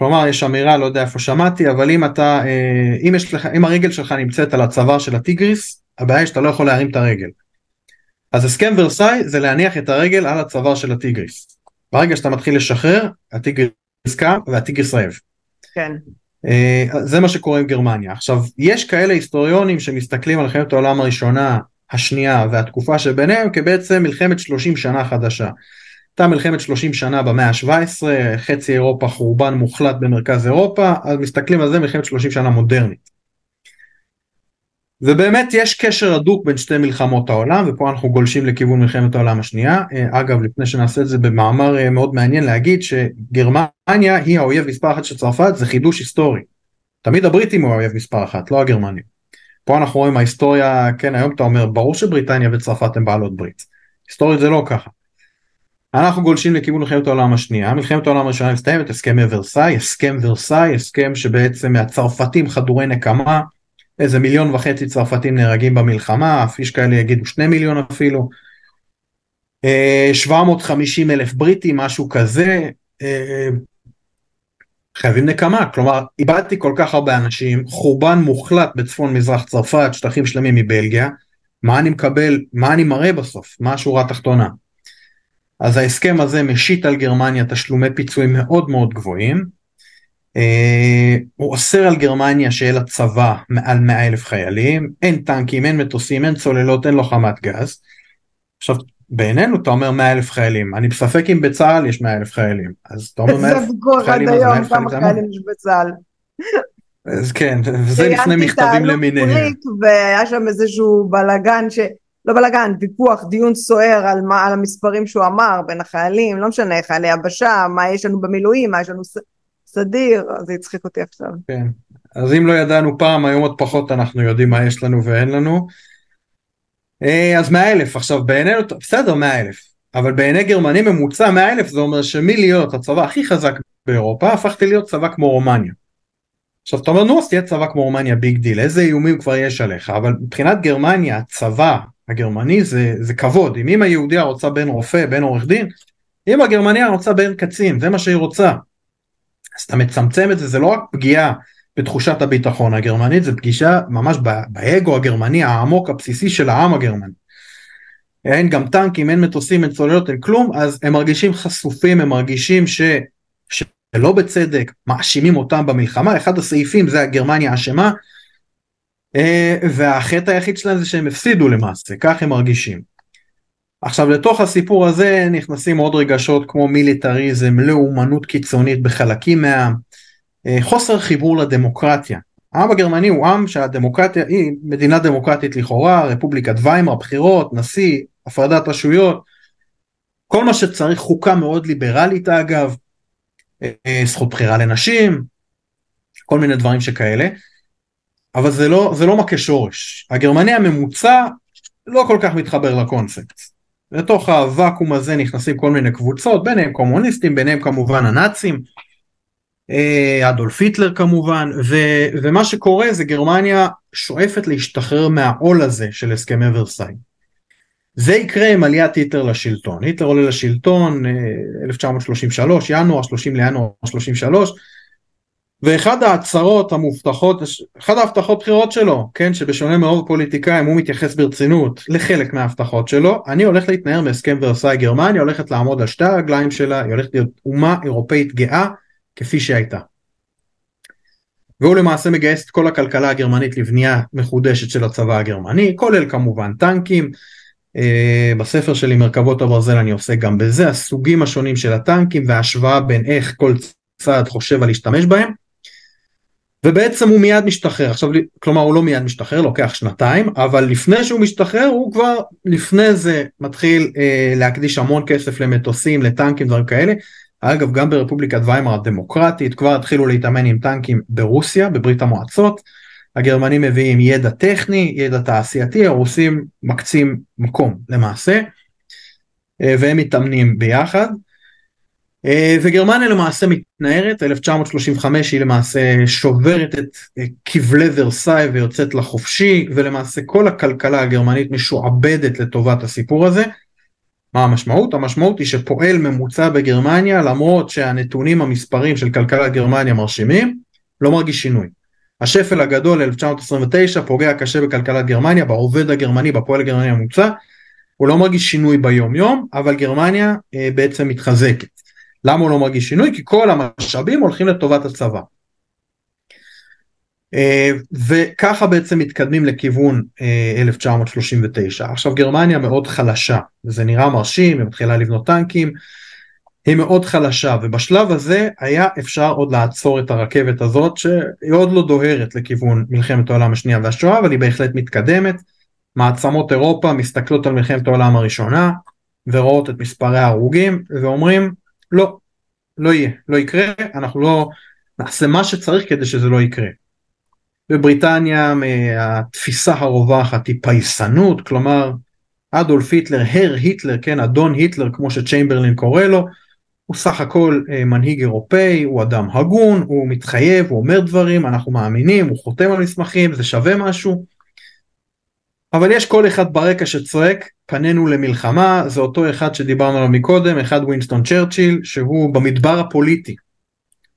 כלומר יש אמירה לא יודע איפה שמעתי אבל אם אתה אה, אם יש לך אם הרגל שלך נמצאת על הצוואר של הטיגריס הבעיה היא שאתה לא יכול להרים את הרגל. אז הסכם ורסאי זה להניח את הרגל על הצוואר של הטיגריס. ברגע שאתה מתחיל לשחרר הטיגריס קם והטיגריס רעב. כן. אה, זה מה שקורה עם גרמניה. עכשיו יש כאלה היסטוריונים שמסתכלים על מלחמת העולם הראשונה השנייה והתקופה שביניהם כבעצם מלחמת 30 שנה חדשה. הייתה מלחמת 30 שנה במאה ה-17, חצי אירופה חורבן מוחלט במרכז אירופה, אז מסתכלים על זה מלחמת 30 שנה מודרנית. ובאמת יש קשר הדוק בין שתי מלחמות העולם, ופה אנחנו גולשים לכיוון מלחמת העולם השנייה. אה, אגב, לפני שנעשה את זה במאמר אה, מאוד מעניין להגיד שגרמניה היא האויב מספר אחת של צרפת, זה חידוש היסטורי. תמיד הבריטים הוא האויב מספר אחת, לא הגרמנים. פה אנחנו רואים ההיסטוריה, כן היום אתה אומר, ברור שבריטניה וצרפת הן בעלות ברית. היסטורית זה לא ככה. אנחנו גולשים לכיוון מלחמת העולם השנייה, מלחמת העולם הראשונה מסתיימת, הסכמי ורסאי, הסכם ורסאי, הסכם שבעצם הצרפתים חדורי נקמה, איזה מיליון וחצי צרפתים נהרגים במלחמה, אף איש כאלה יגידו שני מיליון אפילו, 750 אה, אלף בריטים, משהו כזה, אה, חייבים נקמה, כלומר איבדתי כל כך הרבה אנשים, חורבן מוחלט בצפון מזרח צרפת, שטחים שלמים מבלגיה, מה אני מקבל, מה אני מראה בסוף, מה השורה התחתונה. אז ההסכם הזה משית על גרמניה תשלומי פיצויים מאוד מאוד גבוהים. אה, הוא אוסר על גרמניה שיהיה לה צבא מעל 100 אלף חיילים, אין טנקים, אין מטוסים, אין צוללות, אין לוחמת גז. עכשיו בעינינו אתה אומר 100 אלף חיילים, אני בספק אם בצה"ל יש 100 אלף חיילים, אז אתה אומר 100 אלף חיילים, אז 100 אלף חיילים יש בצה"ל. אז כן, וזה לפני מכתבים למיניהם. והיה שם איזשהו בלאגן ש... לא בלאגן, ויכוח, דיון סוער על, מה, על המספרים שהוא אמר בין החיילים, לא משנה, חיילי יבשה, מה יש לנו במילואים, מה יש לנו ס... סדיר, זה הצחיק אותי עכשיו. כן, אז אם לא ידענו פעם, היום עוד פחות אנחנו יודעים מה יש לנו ואין לנו. אה, אז מאה אלף, עכשיו בעינינו, בסדר מאה אלף, אבל בעיני גרמני ממוצע מאה אלף זה אומר שמלהיות הצבא הכי חזק באירופה, הפכתי להיות צבא כמו רומניה. עכשיו אתה אומר נו אז תהיה צבא כמו רומניה big deal, איזה איומים כבר יש עליך, אבל מבחינת גרמניה הצבא הגרמני זה, זה כבוד, אם אמא יהודיה רוצה בן רופא, בן עורך דין, אמא גרמניה רוצה בן קצין, זה מה שהיא רוצה. אז אתה מצמצם את זה, זה לא רק פגיעה בתחושת הביטחון הגרמנית, זה פגישה ממש באגו הגרמני העמוק הבסיסי של העם הגרמני. אין גם טנקים, אין מטוסים, אין צוללות, אין כלום, אז הם מרגישים חשופים, הם מרגישים ש... שלא בצדק מאשימים אותם במלחמה, אחד הסעיפים זה הגרמניה אשמה, והחטא היחיד שלהם זה שהם הפסידו למעשה, כך הם מרגישים. עכשיו לתוך הסיפור הזה נכנסים עוד רגשות כמו מיליטריזם, לאומנות קיצונית בחלקים מהעם, אה, חוסר חיבור לדמוקרטיה. העם הגרמני הוא עם שהדמוקרטיה היא מדינה דמוקרטית לכאורה, רפובליקת ויימר, בחירות, נשיא, הפרדת רשויות, כל מה שצריך חוקה מאוד ליברלית אגב, אה, זכות בחירה לנשים, כל מיני דברים שכאלה, אבל זה לא, זה לא מכה שורש. הגרמני הממוצע לא כל כך מתחבר לקונספט. לתוך הוואקום הזה נכנסים כל מיני קבוצות, ביניהם קומוניסטים, ביניהם כמובן הנאצים, אה, אדולף היטלר כמובן, ו, ומה שקורה זה גרמניה שואפת להשתחרר מהעול הזה של הסכמי ורסאי. זה יקרה עם עליית היטלר לשלטון. היטלר עולה לשלטון 1933, אה, ינואר, 30 לינואר 33, ואחד ההצהרות המובטחות, אחת ההבטחות בחירות שלו, כן, שבשונה מרוב פוליטיקאים הוא מתייחס ברצינות לחלק מההבטחות שלו, אני הולך להתנער מהסכם ורסאי גרמניה, הולכת לעמוד על שתי הרגליים שלה, היא הולכת להיות אומה אירופאית גאה כפי שהייתה. והוא למעשה מגייס את כל הכלכלה הגרמנית לבנייה מחודשת של הצבא הגרמני, כולל כמובן טנקים, Uh, בספר שלי מרכבות הברזל אני עושה גם בזה, הסוגים השונים של הטנקים וההשוואה בין איך כל צעד חושב על להשתמש בהם. ובעצם הוא מיד משתחרר, עכשיו כלומר הוא לא מיד משתחרר, לוקח שנתיים, אבל לפני שהוא משתחרר הוא כבר לפני זה מתחיל אה, להקדיש המון כסף למטוסים, לטנקים, דברים כאלה. אגב גם ברפובליקת ויימר הדמוקרטית כבר התחילו להתאמן עם טנקים ברוסיה, בברית המועצות. הגרמנים מביאים ידע טכני, ידע תעשייתי, הרוסים מקצים מקום למעשה, אה, והם מתאמנים ביחד. אה, וגרמניה למעשה מתנערת, 1935 היא למעשה שוברת את אה, כבלי ורסאי ויוצאת לחופשי, ולמעשה כל הכלכלה הגרמנית משועבדת לטובת הסיפור הזה. מה המשמעות? המשמעות היא שפועל ממוצע בגרמניה, למרות שהנתונים המספרים של כלכלת גרמניה מרשימים, לא מרגיש שינוי. השפל הגדול 1929 פוגע קשה בכלכלת גרמניה, בעובד הגרמני, בפועל הגרמני הממוצע, הוא לא מרגיש שינוי ביום יום, אבל גרמניה אה, בעצם מתחזקת. למה הוא לא מרגיש שינוי? כי כל המשאבים הולכים לטובת הצבא. אה, וככה בעצם מתקדמים לכיוון 1939. אה, עכשיו גרמניה מאוד חלשה, זה נראה מרשים, היא מתחילה לבנות טנקים, היא מאוד חלשה ובשלב הזה היה אפשר עוד לעצור את הרכבת הזאת שהיא עוד לא דוהרת לכיוון מלחמת העולם השנייה והשואה אבל היא בהחלט מתקדמת. מעצמות אירופה מסתכלות על מלחמת העולם הראשונה ורואות את מספרי ההרוגים ואומרים לא, לא יהיה, לא יקרה, אנחנו לא נעשה מה שצריך כדי שזה לא יקרה. בבריטניה התפיסה הרווחת היא פייסנות, כלומר אדולף היטלר, הר היטלר, כן, אדון היטלר כמו שצ'יימברלין קורא לו, הוא סך הכל אה, מנהיג אירופאי, הוא אדם הגון, הוא מתחייב, הוא אומר דברים, אנחנו מאמינים, הוא חותם על מסמכים, זה שווה משהו. אבל יש כל אחד ברקע שצועק, פנינו למלחמה, זה אותו אחד שדיברנו עליו מקודם, אחד ווינסטון צ'רצ'יל, שהוא במדבר הפוליטי.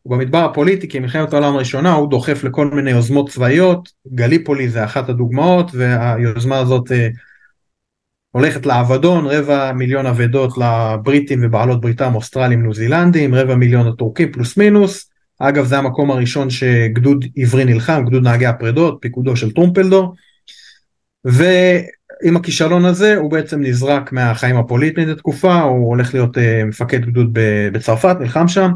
הוא במדבר הפוליטי כי מלחמת העולם הראשונה הוא דוחף לכל מיני יוזמות צבאיות, גליפולי זה אחת הדוגמאות, והיוזמה הזאת אה, הולכת לאבדון, רבע מיליון אבדות לבריטים ובעלות בריתם, אוסטרלים, ניו זילנדים, רבע מיליון הטורקים פלוס מינוס, אגב זה המקום הראשון שגדוד עברי נלחם, גדוד נהגי הפרדות, פיקודו של טרומפלדור. ועם הכישלון הזה הוא בעצם נזרק מהחיים הפוליטיים לתקופה, הוא הולך להיות uh, מפקד גדוד בצרפת, נלחם שם.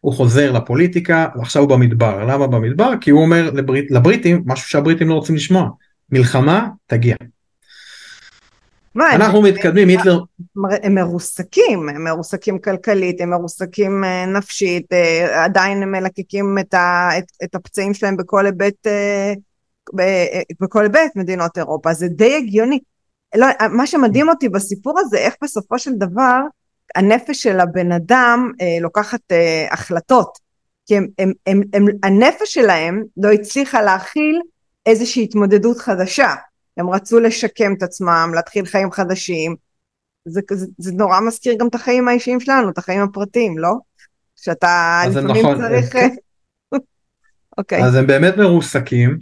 הוא חוזר לפוליטיקה, ועכשיו הוא במדבר. למה במדבר? כי הוא אומר לברית, לבריטים משהו שהבריטים לא רוצים לשמוע. מלחמה תגיע. מה, אנחנו הם, מתקדמים, היטלר... הם מרוסקים, הם מרוסקים כלכלית, הם מרוסקים אה, נפשית, אה, עדיין הם מלקקים את, ה, את, את הפצעים שלהם בכל היבט, בכל היבט מדינות אירופה, זה די הגיוני. לא, מה שמדהים אותי בסיפור הזה, איך בסופו של דבר הנפש של הבן אדם לוקחת החלטות. כי הם, הם, הם, הם, הנפש שלהם לא הצליחה להכיל איזושהי התמודדות חדשה. הם רצו לשקם את עצמם, להתחיל חיים חדשים. זה, זה, זה נורא מזכיר גם את החיים האישיים שלנו, את החיים הפרטיים, לא? שאתה לפעמים נכון, צריך... כן. [LAUGHS] אוקיי. אז הם באמת מרוסקים.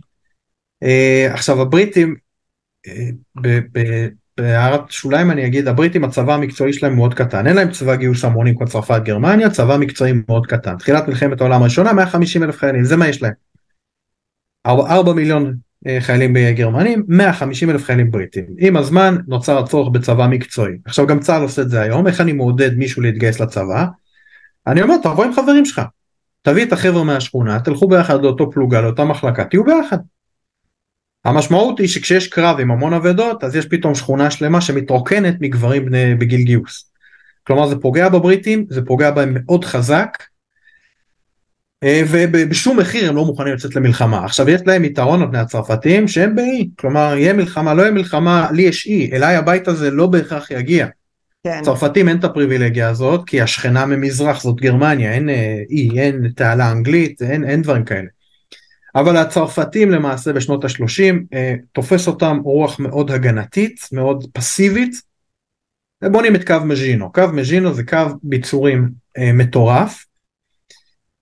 Uh, עכשיו הבריטים, uh, בהערת שוליים אני אגיד, הבריטים הצבא המקצועי שלהם מאוד קטן, אין להם צבא גיוס המונים כמו צרפת גרמניה, צבא מקצועי מאוד קטן. תחילת מלחמת העולם הראשונה 150 אלף חיילים, זה מה יש להם. 4 מיליון אה, חיילים גרמנים, 150 אלף חיילים בריטים. עם הזמן נוצר הצורך בצבא מקצועי. עכשיו גם צה"ל עושה את זה היום, איך אני מעודד מישהו להתגייס לצבא? אני אומר תבוא עם חברים שלך, תביא את החבר'ה מהשכונה, תלכו ביחד לאותו פלוגה, לאותה מחלקה, תהיו ביחד. המשמעות היא שכשיש קרב עם המון אבדות, אז יש פתאום שכונה שלמה שמתרוקנת מגברים בני, בגיל גיוס. כלומר זה פוגע בבריטים, זה פוגע בהם מאוד חזק, אה, ובשום מחיר הם לא מוכנים לצאת למלחמה. עכשיו יש להם יתרון על פני הצרפתים שהם באי, כלומר יהיה מלחמה, לא יהיה מלחמה, לי יש אי, אליי הבית הזה לא בהכרח יגיע. כן. צרפתים אין את הפריבילגיה הזאת, כי השכנה ממזרח זאת גרמניה, אין אה, אי, אין תעלה אנגלית, אין, אין דברים כאלה. אבל הצרפתים למעשה בשנות ה-30 אה, תופס אותם רוח מאוד הגנתית, מאוד פסיבית, ובונים את קו מז'ינו. קו מז'ינו זה קו ביצורים אה, מטורף,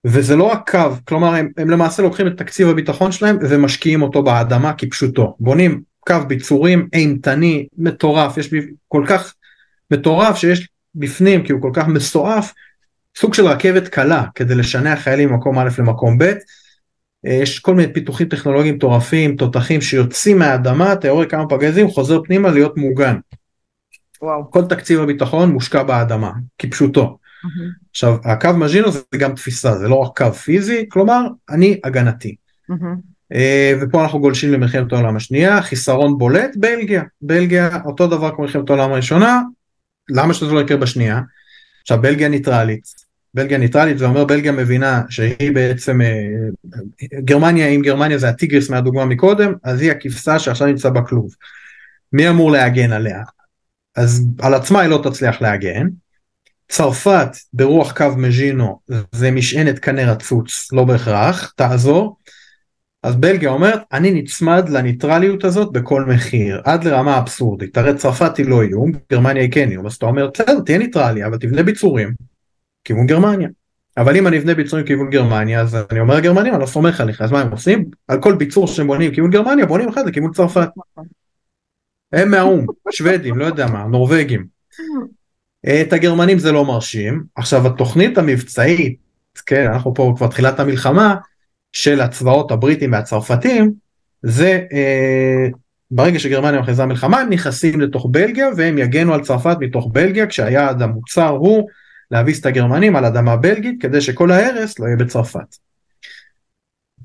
וזה לא רק קו, כלומר הם, הם למעשה לוקחים את תקציב הביטחון שלהם ומשקיעים אותו באדמה כפשוטו. בונים קו ביצורים אימתני, מטורף, יש כל כך מטורף שיש בפנים, כי הוא כל כך מסועף, סוג של רכבת קלה כדי לשנע חיילים ממקום א' למקום ב'. יש כל מיני פיתוחים טכנולוגיים מטורפים, תותחים שיוצאים מהאדמה, אתה יורה כמה פגזים, חוזר פנימה להיות מוגן. וואו. כל תקציב הביטחון מושקע באדמה, כפשוטו. Mm-hmm. עכשיו הקו מז'ינו זה גם תפיסה זה לא רק קו פיזי כלומר אני הגנתי. Mm-hmm. Uh, ופה אנחנו גולשים למלחמת העולם השנייה חיסרון בולט בלגיה בלגיה אותו דבר כמו מלחמת העולם הראשונה למה שזה לא יקרה בשנייה. עכשיו בלגיה ניטרלית בלגיה ניטרלית זה אומר בלגיה מבינה שהיא בעצם uh, גרמניה אם גרמניה זה הטיגריס מהדוגמה מקודם אז היא הכבשה שעכשיו נמצא בכלוב. מי אמור להגן עליה? אז על עצמה היא לא תצליח להגן צרפת ברוח קו מז'ינו זה משענת קנה רצוץ, לא בהכרח, תעזור. אז בלגיה אומרת, אני נצמד לניטרליות הזאת בכל מחיר, עד לרמה אבסורדית. הרי צרפת היא לא איום, גרמניה היא כן איום, אז אתה אומר, בסדר, תהיה ניטרלי, אבל תבנה ביצורים, כיוון גרמניה. אבל אם אני אבנה ביצורים כיוון גרמניה, אז אני אומר לגרמנים, אני לא סומך עליך, אז מה הם עושים? על כל ביצור שהם בונים כיוון גרמניה, בונים אחד לכיוון צרפת. הם מהאו"ם, שוודים, לא יודע מה, נורבגים. את הגרמנים זה לא מרשים. עכשיו התוכנית המבצעית, כן, אנחנו פה כבר תחילת המלחמה, של הצבאות הבריטים והצרפתים, זה אה, ברגע שגרמניה מכריזה מלחמה הם נכנסים לתוך בלגיה והם יגנו על צרפת מתוך בלגיה כשהיעד המוצר הוא להביס את הגרמנים על אדמה בלגית כדי שכל ההרס לא יהיה בצרפת.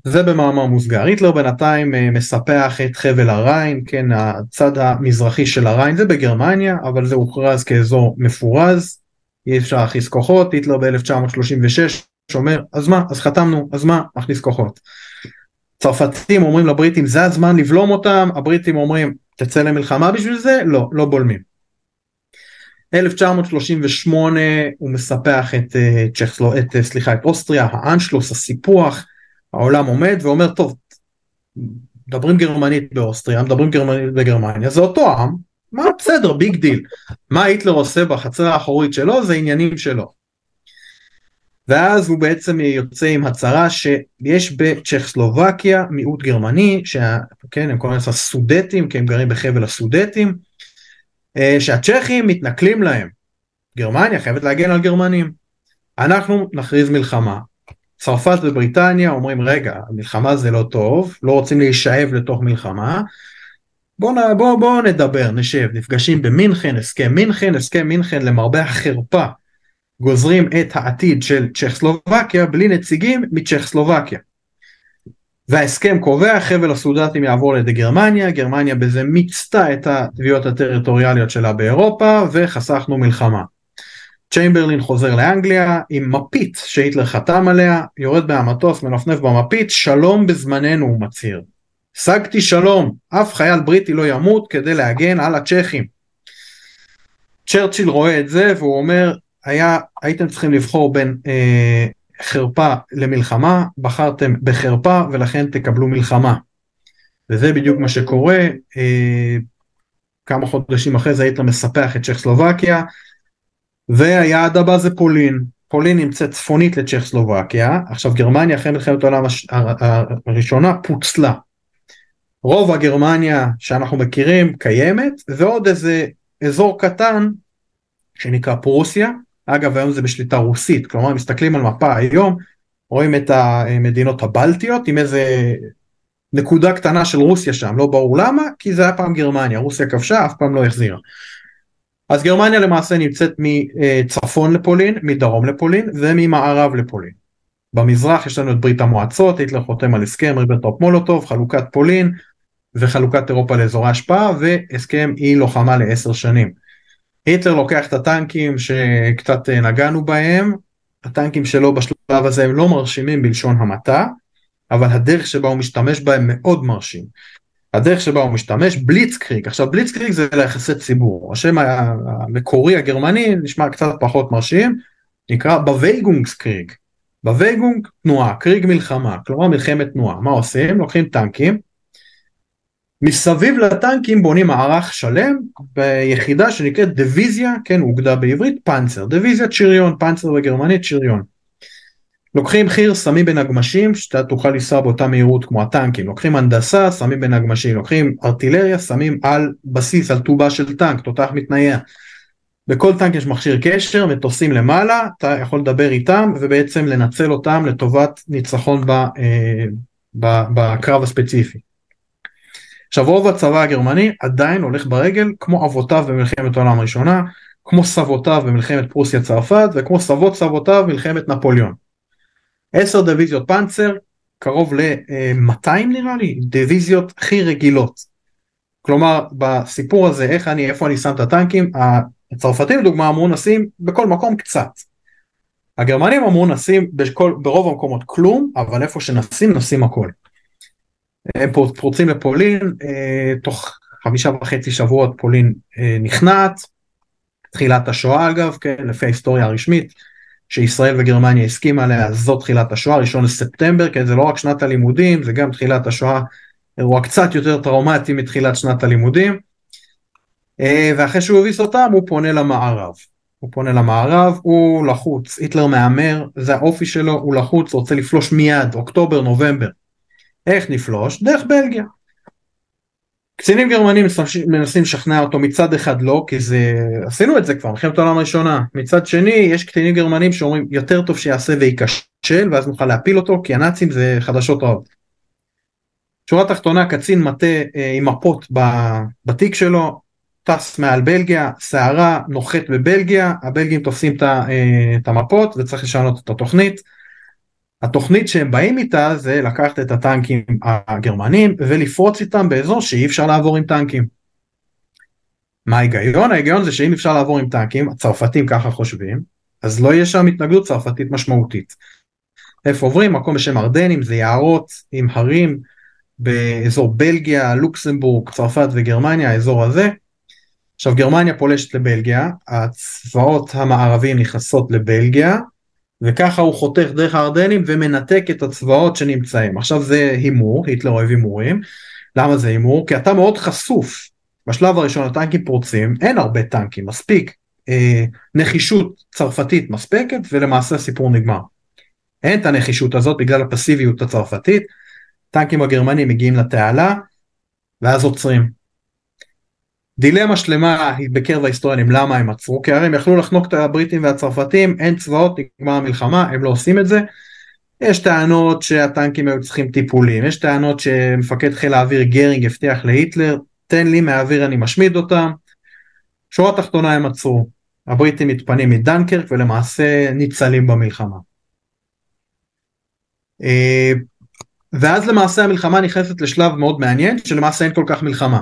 זה במאמר מוסגר. היטלר בינתיים אה, מספח את חבל הריין, כן, הצד המזרחי של הריין זה בגרמניה, אבל זה הוכרז כאזור מפורז, אי אפשר להכניס כוחות, היטלר ב-1936 אומר, אז מה, אז חתמנו, אז מה, נכניס כוחות. צרפתים אומרים לבריטים זה הזמן לבלום אותם, הבריטים אומרים תצא למלחמה בשביל זה, לא, לא בולמים. 1938 הוא מספח את, אה, צ'כסלו, את, אה, סליחה, את אוסטריה, האנשלוס, הסיפוח, העולם עומד ואומר טוב מדברים גרמנית באוסטריה מדברים גרמנית בגרמניה זה אותו עם מה בסדר big deal מה היטלר עושה בחצר האחורית שלו זה עניינים שלו. ואז הוא בעצם יוצא עם הצהרה שיש בצ'כסלובקיה מיעוט גרמני שכן הם קוראים לזה סודטים כי הם גרים בחבל הסודטים שהצ'כים מתנכלים להם. גרמניה חייבת להגן על גרמנים. אנחנו נכריז מלחמה. צרפת ובריטניה אומרים רגע המלחמה זה לא טוב לא רוצים להישאב לתוך מלחמה. בוא, בוא, בוא נדבר נשב נפגשים במינכן הסכם מינכן הסכם מינכן למרבה החרפה. גוזרים את העתיד של צ'כסלובקיה בלי נציגים מצ'כסלובקיה וההסכם קובע חבל הסודטים יעבור לידי גרמניה, גרמניה בזה מיצתה את התביעות הטריטוריאליות שלה באירופה וחסכנו מלחמה. צ'יימברלין חוזר לאנגליה עם מפית שהיטלר חתם עליה, יורד מהמטוס, מנפנף במפית, שלום בזמננו הוא מצהיר. השגתי שלום, אף חייל בריטי לא ימות כדי להגן על הצ'כים. צ'רצ'יל רואה את זה והוא אומר, היה, הייתם צריכים לבחור בין אה, חרפה למלחמה, בחרתם בחרפה ולכן תקבלו מלחמה. וזה בדיוק מה שקורה, אה, כמה חודשים אחרי זה היית מספח את צ'כסלובקיה, והיעד הבא זה פולין. פולין נמצאת צפונית לצ'כסלובקיה, עכשיו גרמניה אחרי מלחמת העולם הש... הראשונה פוצלה. רוב הגרמניה שאנחנו מכירים קיימת, ועוד איזה אזור קטן שנקרא פרוסיה, אגב היום זה בשליטה רוסית, כלומר מסתכלים על מפה היום, רואים את המדינות הבלטיות עם איזה נקודה קטנה של רוסיה שם, לא ברור למה, כי זה היה פעם גרמניה, רוסיה כבשה, אף פעם לא החזירה. אז גרמניה למעשה נמצאת מצפון לפולין, מדרום לפולין וממערב לפולין. במזרח יש לנו את ברית המועצות, היטלר חותם על הסכם ריברטופ מולוטוב, חלוקת פולין וחלוקת אירופה לאזורי השפעה והסכם אי לוחמה לעשר שנים. היטלר לוקח את הטנקים שקצת אה, נגענו בהם, הטנקים שלו בשלב הזה הם לא מרשימים בלשון המעטה, אבל הדרך שבה הוא משתמש בהם מאוד מרשים. הדרך שבה הוא משתמש, Blitzkrieg, עכשיו Blitzkrieg זה ליחסי ציבור, השם המקורי הגרמני נשמע קצת פחות מרשים, נקרא Bewegungskrieg, Bewegung תנועה, Krieg מלחמה, כלומר מלחמת תנועה, מה עושים? לוקחים טנקים, מסביב לטנקים בונים מערך שלם ביחידה שנקראת דיוויזיה, כן, אוגדה בעברית, Panzer, דיוויזיית שריון, Panzer בגרמנית שריון. לוקחים חיר, שמים בנגמשים, שאתה תוכל לנסוע באותה מהירות כמו הטנקים, לוקחים הנדסה, שמים בנגמשים, לוקחים ארטילריה, שמים על בסיס, על טובה של טנק, תותח מתנייע. בכל טנק יש מכשיר קשר, מטוסים למעלה, אתה יכול לדבר איתם ובעצם לנצל אותם לטובת ניצחון ב, אה, ב, בקרב הספציפי. עכשיו רוב הצבא הגרמני עדיין הולך ברגל כמו אבותיו במלחמת העולם הראשונה, כמו סבותיו במלחמת פרוסיה צרפת וכמו סבות סבותיו במלחמת נפוליאון. עשר דיוויזיות פנצר, קרוב ל-200 נראה לי, דיוויזיות הכי רגילות. כלומר בסיפור הזה איך אני, איפה אני שם את הטנקים, הצרפתים לדוגמה אמרו נשים בכל מקום קצת. הגרמנים אמרו נשים בכל, ברוב המקומות כלום, אבל איפה שנשים נשים הכל. הם פורצים לפולין, אה, תוך חמישה וחצי שבועות פולין אה, נכנעת, תחילת השואה אגב, כן, לפי ההיסטוריה הרשמית, שישראל וגרמניה הסכימה עליה, זאת תחילת השואה, ראשון לספטמבר, כן, זה לא רק שנת הלימודים, זה גם תחילת השואה, אירוע קצת יותר טראומטי מתחילת שנת הלימודים, אה, ואחרי שהוא הביס אותם הוא פונה למערב. הוא פונה למערב, הוא לחוץ, היטלר מהמר, זה האופי שלו, הוא לחוץ, רוצה לפלוש מיד, אוקטובר, נובמבר. איך נפלוש? דרך בלגיה. קצינים גרמנים מנסים לשכנע אותו מצד אחד לא כי זה עשינו את זה כבר מלחמת העולם הראשונה מצד שני יש קצינים גרמנים שאומרים יותר טוב שיעשה וייכשל ואז נוכל להפיל אותו כי הנאצים זה חדשות רעות. שורה תחתונה קצין מטה אה, עם מפות בתיק שלו טס מעל בלגיה סערה נוחת בבלגיה הבלגים תופסים אה, את המפות וצריך לשנות את התוכנית התוכנית שהם באים איתה זה לקחת את הטנקים הגרמנים ולפרוץ איתם באזור שאי אפשר לעבור עם טנקים. מה ההיגיון? ההיגיון זה שאם אפשר לעבור עם טנקים, הצרפתים ככה חושבים, אז לא יהיה שם התנגדות צרפתית משמעותית. איפה עוברים? מקום בשם ארדנים, זה יערות עם הרים באזור בלגיה, לוקסמבורג, צרפת וגרמניה, האזור הזה. עכשיו גרמניה פולשת לבלגיה, הצבאות המערביים נכנסות לבלגיה, וככה הוא חותך דרך הארדנים ומנתק את הצבאות שנמצאים. עכשיו זה הימור, היטלר אוהב הימורים. למה זה הימור? כי אתה מאוד חשוף. בשלב הראשון הטנקים פורצים, אין הרבה טנקים, מספיק אה, נחישות צרפתית מספקת ולמעשה הסיפור נגמר. אין את הנחישות הזאת בגלל הפסיביות הצרפתית, טנקים הגרמנים מגיעים לתעלה ואז עוצרים. דילמה שלמה בקרב ההיסטוריונים למה הם עצרו כי הרי הם יכלו לחנוק את הבריטים והצרפתים אין צבאות נגמר המלחמה הם לא עושים את זה יש טענות שהטנקים היו צריכים טיפולים, יש טענות שמפקד חיל האוויר גרינג הבטיח להיטלר, תן לי מהאוויר אני משמיד אותם. שורה תחתונה הם עצרו, הבריטים מתפנים מדנקרק ולמעשה ניצלים במלחמה. אה, ואז למעשה המלחמה נכנסת לשלב מאוד מעניין שלמעשה אין כל כך מלחמה.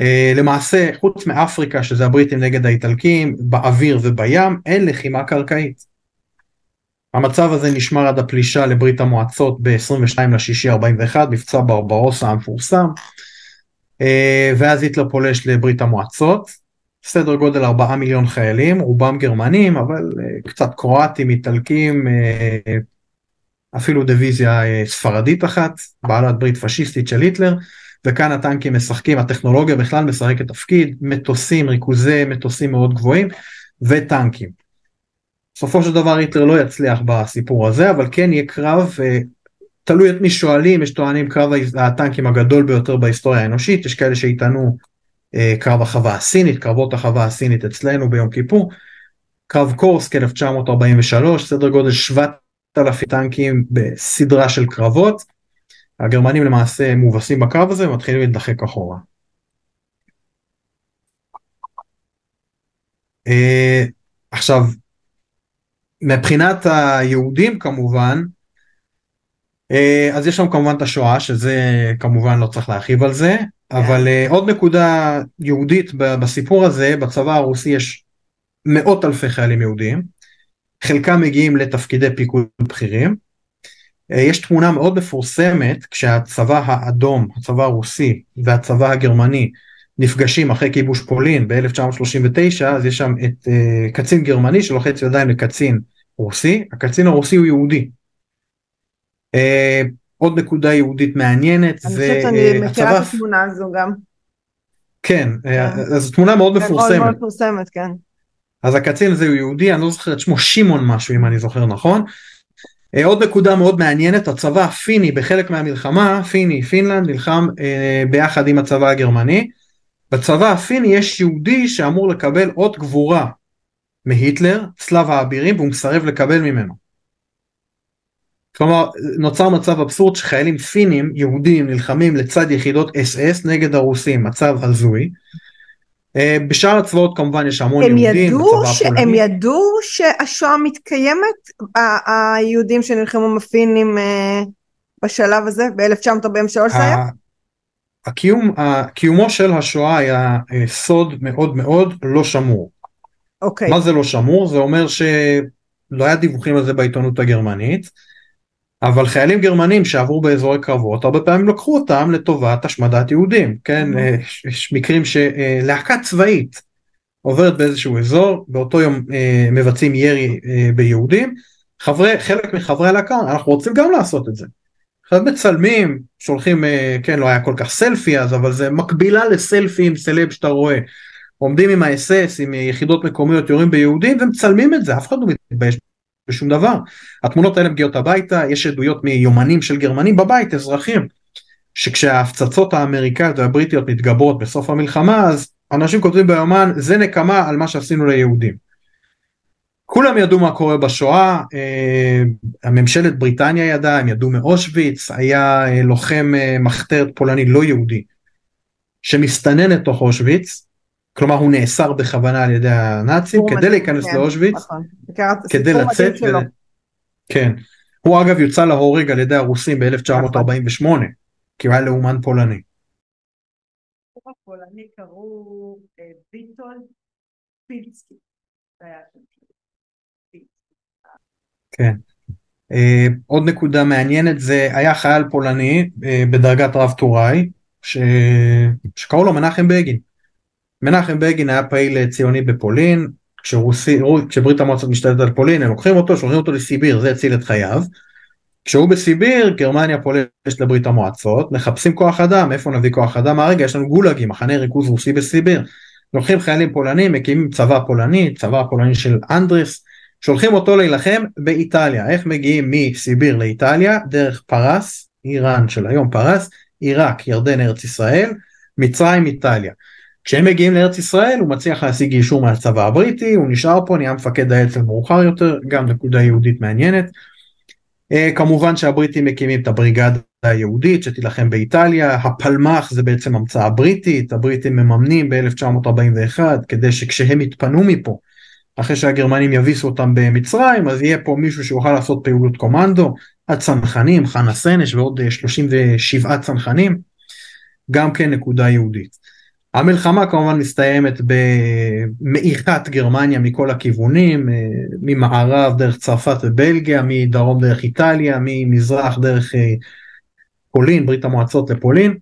אה, למעשה חוץ מאפריקה שזה הבריטים נגד האיטלקים באוויר ובים אין לחימה קרקעית. המצב הזה נשמר עד הפלישה לברית המועצות ב-22 לשישי 41 מבצע ברברוסה המפורסם אה, ואז היטלר פולש לברית המועצות סדר גודל 4 מיליון חיילים רובם גרמנים אבל אה, קצת קרואטים איטלקים אפילו דיוויזיה ספרדית אחת בעלת ברית פשיסטית של היטלר וכאן הטנקים משחקים, הטכנולוגיה בכלל משחקת תפקיד, מטוסים, ריכוזי מטוסים מאוד גבוהים וטנקים. בסופו של דבר היטלר לא יצליח בסיפור הזה, אבל כן יהיה קרב, אה, תלוי את מי שואלים, יש טוענים קרב הטנקים הגדול ביותר בהיסטוריה האנושית, יש כאלה שיטענו אה, קרב החווה הסינית, קרבות החווה הסינית אצלנו ביום כיפור, קרב קורסק 1943, סדר גודל 7,000 טנקים בסדרה של קרבות, הגרמנים למעשה מובסים בקרב הזה ומתחילים להתדחק אחורה. Uh, עכשיו, מבחינת היהודים כמובן, uh, אז יש שם כמובן את השואה, שזה כמובן לא צריך להרחיב על זה, yeah. אבל uh, עוד נקודה יהודית בסיפור הזה, בצבא הרוסי יש מאות אלפי חיילים יהודים, חלקם מגיעים לתפקידי פיקוד בכירים, אה, יש תמונה מאוד מפורסמת כשהצבא האדום, הצבא הרוסי והצבא הגרמני נפגשים אחרי כיבוש פולין ב-1939 אז יש שם את uh, קצין גרמני שלוחץ ידיים לקצין רוסי, הקצין הרוסי הוא יהודי. Uh, עוד נקודה יהודית מעניינת אני חושבת שאני מכירה את התמונה הזו גם. כן, כן. זו תמונה מאוד מפורסמת. מאוד מפורסמת, כן. אז הקצין הזה הוא יהודי, אני לא זוכר את שמו, שמעון משהו אם אני זוכר נכון. אה, עוד נקודה מאוד מעניינת, הצבא הפיני בחלק מהמלחמה, פיני, פינלנד, נלחם אה, ביחד עם הצבא הגרמני. בצבא הפיני יש יהודי שאמור לקבל אות גבורה מהיטלר, צלב האבירים, והוא מסרב לקבל ממנו. כלומר, נוצר מצב אבסורד שחיילים פינים, יהודים, נלחמים לצד יחידות אס אס נגד הרוסים, מצב הזוי. אה, בשאר הצבאות כמובן יש המון הם יהודים, ידעו ש... הם ידעו שהשואה מתקיימת, היהודים שנלחמו מפינים אה, בשלב הזה, ב-1943 זה היה? הקיום, קיומו של השואה היה אה, סוד מאוד מאוד לא שמור. אוקיי. מה זה לא שמור? זה אומר שלא היה דיווחים על זה בעיתונות הגרמנית. אבל חיילים גרמנים שעברו באזורי קרבות הרבה פעמים לקחו אותם לטובת השמדת יהודים כן? mm-hmm. יש מקרים שלהקה צבאית עוברת באיזשהו אזור באותו יום אה, מבצעים ירי אה, ביהודים. חברי חלק מחברי הלהקה אנחנו רוצים גם לעשות את זה. עכשיו מצלמים שולחים כן לא היה כל כך סלפי אז אבל זה מקבילה לסלפי עם סלב שאתה רואה. עומדים עם האס-אס עם יחידות מקומיות יורים ביהודים ומצלמים את זה. אף אחד לא מתבייש בשום דבר. התמונות האלה מגיעות הביתה, יש עדויות מיומנים של גרמנים בבית, אזרחים, שכשההפצצות האמריקאיות והבריטיות מתגברות בסוף המלחמה, אז אנשים כותבים ביומן, זה נקמה על מה שעשינו ליהודים. כולם ידעו מה קורה בשואה, אה, הממשלת בריטניה ידעה, הם ידעו מאושוויץ, היה אה, לוחם אה, מחתרת פולני לא יהודי שמסתנן לתוך אושוויץ, כלומר הוא נאסר בכוונה על ידי הנאצים כדי להיכנס כן, לאושוויץ, נכון. כדי לצאת, ו... כן, הוא אגב יוצא להורג על ידי הרוסים ב-1948, כי הוא היה לאומן פולני. הפולני קראו אה, פילסקי. כן. Uh, עוד נקודה מעניינת זה היה חייל פולני uh, בדרגת רב טוראי. שקראו לו מנחם בגין. מנחם בגין היה פעיל ציוני בפולין, כשרוסי, כשברית המועצות משתלטת על פולין הם לוקחים אותו, שולחים אותו לסיביר, זה הציל את חייו. כשהוא בסיביר, גרמניה פולשת לברית המועצות, מחפשים כוח אדם, איפה נביא כוח אדם? מה רגע, יש לנו גולאגים, מחנה ריכוז רוסי בסיביר. לוקחים חיילים פולנים, מקימים צבא פולני, צבא פולני של אנדרס, שולחים אותו להילחם באיטליה. איך מגיעים מסיביר לאיטליה? דרך פרס, איראן של היום פרס, עיראק, ירדן, ארץ ישראל, מצרים, איטליה. כשהם מגיעים לארץ ישראל הוא מצליח להשיג אישור מהצבא הבריטי, הוא נשאר פה, נהיה מפקד האצ"ל מאוחר יותר, גם נקודה יהודית מעניינת. כמובן שהבריטים מקימים את הבריגדה היהודית שתילחם באיטליה, הפלמ"ח זה בעצם המצאה בריטית, הבריטים מממנים ב-1941 כדי שכשהם יתפנו מפה, אחרי שהגרמנים יביסו אותם במצרים, אז יהיה פה מישהו שיוכל לעשות פעילות קומנדו, הצנחנים, חנה סנש ועוד 37 צנחנים, גם כן נקודה יהודית. המלחמה כמובן מסתיימת במעיכת גרמניה מכל הכיוונים, אה, ממערב דרך צרפת ובלגיה, מדרום דרך איטליה, ממזרח דרך אה, פולין, ברית המועצות לפולין.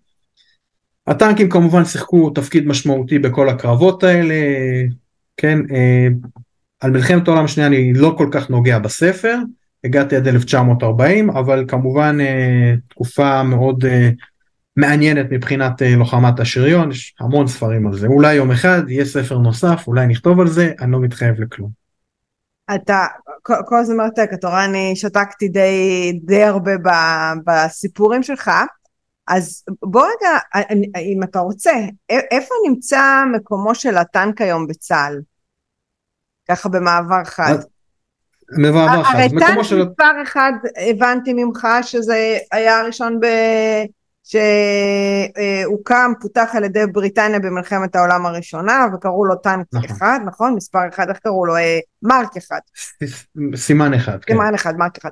הטנקים כמובן שיחקו תפקיד משמעותי בכל הקרבות האלה, כן, אה, על מלחמת העולם השנייה אני לא כל כך נוגע בספר, הגעתי עד 1940, אבל כמובן תקופה מאוד מעניינת מבחינת אה, לוחמת השריון, יש המון ספרים על זה. אולי יום אחד יהיה ספר נוסף, אולי נכתוב על זה, אני לא מתחייב לכלום. אתה כל הזמן מרתק, אתה רואה, אני שתקתי די, די הרבה ב, בסיפורים שלך, אז בוא רגע, אם אתה רוצה, איפה נמצא מקומו של הטנק היום בצה"ל? ככה במעבר חד. במעבר חד. הרי טנק של... מספר אחד הבנתי ממך שזה היה הראשון ב... שהוקם, פותח על ידי בריטניה במלחמת העולם הראשונה וקראו לו טנק נכון. אחד, נכון? מספר אחד, איך קראו לו? אה, מרק אחד. סימן אחד, כן. סימן אחד, מרק אחד.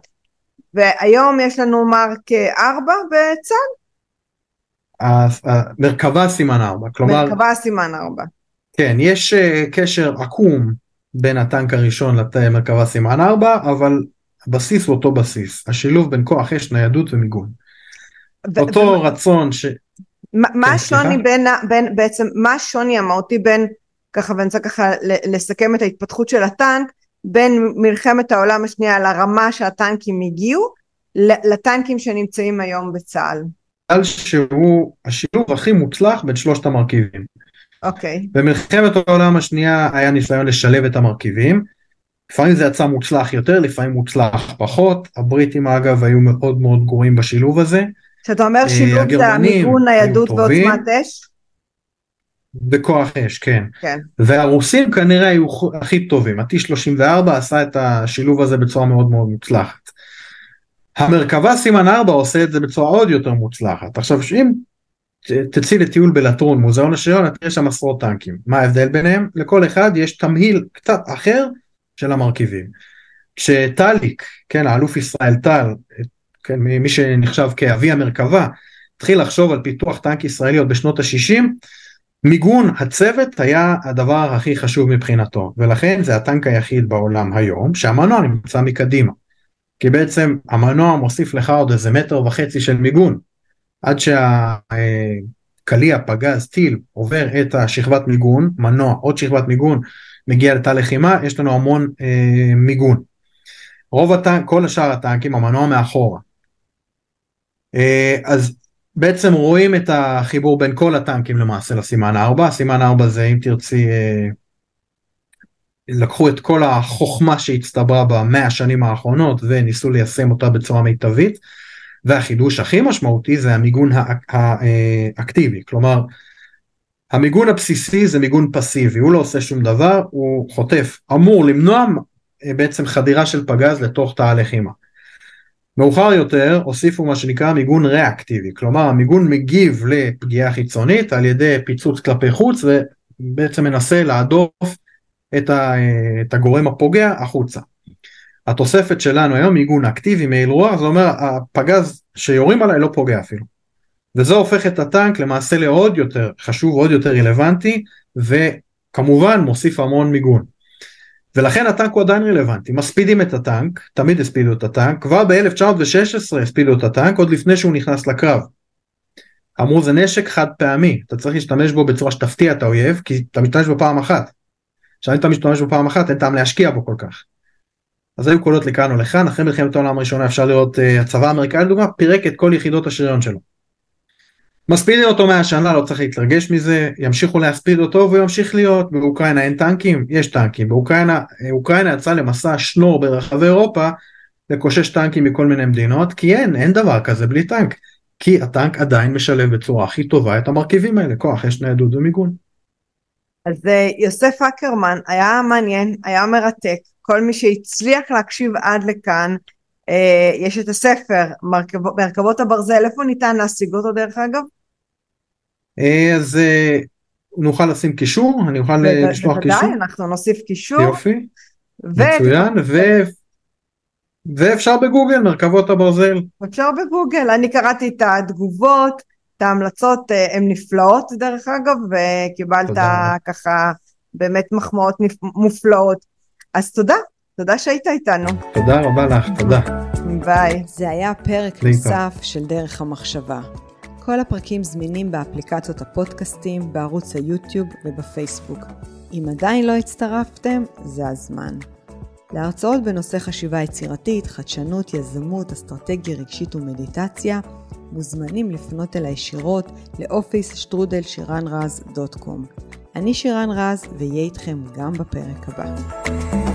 והיום יש לנו מרק ארבע בצה"ל? מרכבה סימן ארבע, כלומר... מרכבה סימן ארבע. כן, יש אה, קשר עקום בין הטנק הראשון למרכבה סימן ארבע, אבל הבסיס הוא אותו בסיס, השילוב בין כוח אש, ניידות ומיגון. אותו ו- רצון ש... מה כן, השוני בין, בין, בעצם, מה השוני המהותי בין, ככה ואני רוצה ככה לסכם את ההתפתחות של הטנק, בין מלחמת העולם השנייה לרמה שהטנקים הגיעו, לטנקים שנמצאים היום בצה"ל? בגלל שהוא השילוב הכי מוצלח בין שלושת המרכיבים. אוקיי. Okay. במלחמת העולם השנייה היה ניסיון לשלב את המרכיבים. לפעמים זה יצא מוצלח יותר, לפעמים מוצלח פחות. הבריטים אגב היו מאוד מאוד גרועים בשילוב הזה. כשאתה אומר אה, שילוב זה המיגון, ניידות ועוצמת אש? בכוח אש, כן. כן. והרוסים כנראה היו הכי טובים, ה-T34 עשה את השילוב הזה בצורה מאוד מאוד מוצלחת. המרכבה סימן 4 עושה את זה בצורה עוד יותר מוצלחת. עכשיו אם תצאי לטיול בלטרון, מוזיאון השריון, תראה שם עשרות טנקים. מה ההבדל ביניהם? לכל אחד יש תמהיל קצת אחר של המרכיבים. כשטליק, כן, האלוף ישראל טל, כן, מי שנחשב כאבי המרכבה, התחיל לחשוב על פיתוח טנק ישראלי עוד בשנות ה-60, מיגון הצוות היה הדבר הכי חשוב מבחינתו, ולכן זה הטנק היחיד בעולם היום שהמנוע נמצא מקדימה. כי בעצם המנוע מוסיף לך עוד איזה מטר וחצי של מיגון, עד שהקליע, פגז, טיל עובר את השכבת מיגון, מנוע, עוד שכבת מיגון, מגיע לתא לחימה, יש לנו המון אה, מיגון. רוב הטנק, כל השאר הטנקים, המנוע מאחורה. אה, אז בעצם רואים את החיבור בין כל הטנקים למעשה לסימן 4, סימן 4 זה אם תרצי, אה, לקחו את כל החוכמה שהצטברה במאה השנים האחרונות וניסו ליישם אותה בצורה מיטבית, והחידוש הכי משמעותי זה המיגון האקטיבי, כלומר המיגון הבסיסי זה מיגון פסיבי, הוא לא עושה שום דבר, הוא חוטף, אמור למנוע אה, בעצם חדירה של פגז לתוך תא הלחימה. מאוחר יותר הוסיפו מה שנקרא מיגון ריאקטיבי, כלומר המיגון מגיב לפגיעה חיצונית על ידי פיצוץ כלפי חוץ ובעצם מנסה להדוף את, ה, את הגורם הפוגע החוצה. התוספת שלנו היום מיגון אקטיבי מעיל רוח, זה אומר הפגז שיורים עליי לא פוגע אפילו. וזה הופך את הטנק למעשה לעוד יותר חשוב, עוד יותר רלוונטי וכמובן מוסיף המון מיגון. ולכן הטנק הוא עדיין רלוונטי, מספידים את הטנק, תמיד הספידו את הטנק, כבר ב-1916 הספידו את הטנק עוד לפני שהוא נכנס לקרב. אמרו זה נשק חד פעמי, אתה צריך להשתמש בו בצורה שתפתיע את האויב, כי אתה משתמש בו פעם אחת. עכשיו אם אתה משתמש בו פעם אחת אין טעם להשקיע בו כל כך. אז היו קולות לכאן או לכאן, אחרי מלחמת העולם הראשונה אפשר לראות uh, הצבא האמריקאי לדוגמה פירק את כל יחידות השריון שלו. מספידים אותו מהשנה, לא צריך להתרגש מזה, ימשיכו להספיד אותו והוא ימשיך להיות, באוקראינה אין טנקים? יש טנקים, באוקראינה אוקראינה יצאה למסע שנור ברחבי אירופה לקושש טנקים מכל מיני מדינות, כי אין, אין דבר כזה בלי טנק, כי הטנק עדיין משלב בצורה הכי טובה את המרכיבים האלה, כוח, יש ניידות ומיגון. אז אה, יוסף אקרמן היה מעניין, היה מרתק, כל מי שהצליח להקשיב עד לכאן, אה, יש את הספר מרכב, מרכבות הברזל, איפה ניתן להשיג אותו דרך אגב? אה, אז אה, נוכל לשים קישור, אני אוכל לשלוח קישור. בוודאי, אנחנו נוסיף קישור. יופי, ו... מצוין, ו... ואפשר בגוגל, מרכבות הברזל. אפשר בגוגל, אני קראתי את התגובות, את ההמלצות, הן נפלאות דרך אגב, וקיבלת ככה באמת מחמאות מופלאות. אז תודה, תודה שהיית איתנו. תודה רבה לך, תודה. ביי. זה היה פרק נוסף של דרך המחשבה. כל הפרקים זמינים באפליקציות הפודקאסטים, בערוץ היוטיוב ובפייסבוק. אם עדיין לא הצטרפתם, זה הזמן. להרצאות בנושא חשיבה יצירתית, חדשנות, יזמות, אסטרטגיה רגשית ומדיטציה, מוזמנים לפנות אל הישירות לאופיס שטרודל שירן רז דוט קום. אני שירן רז, ואהיה איתכם גם בפרק הבא.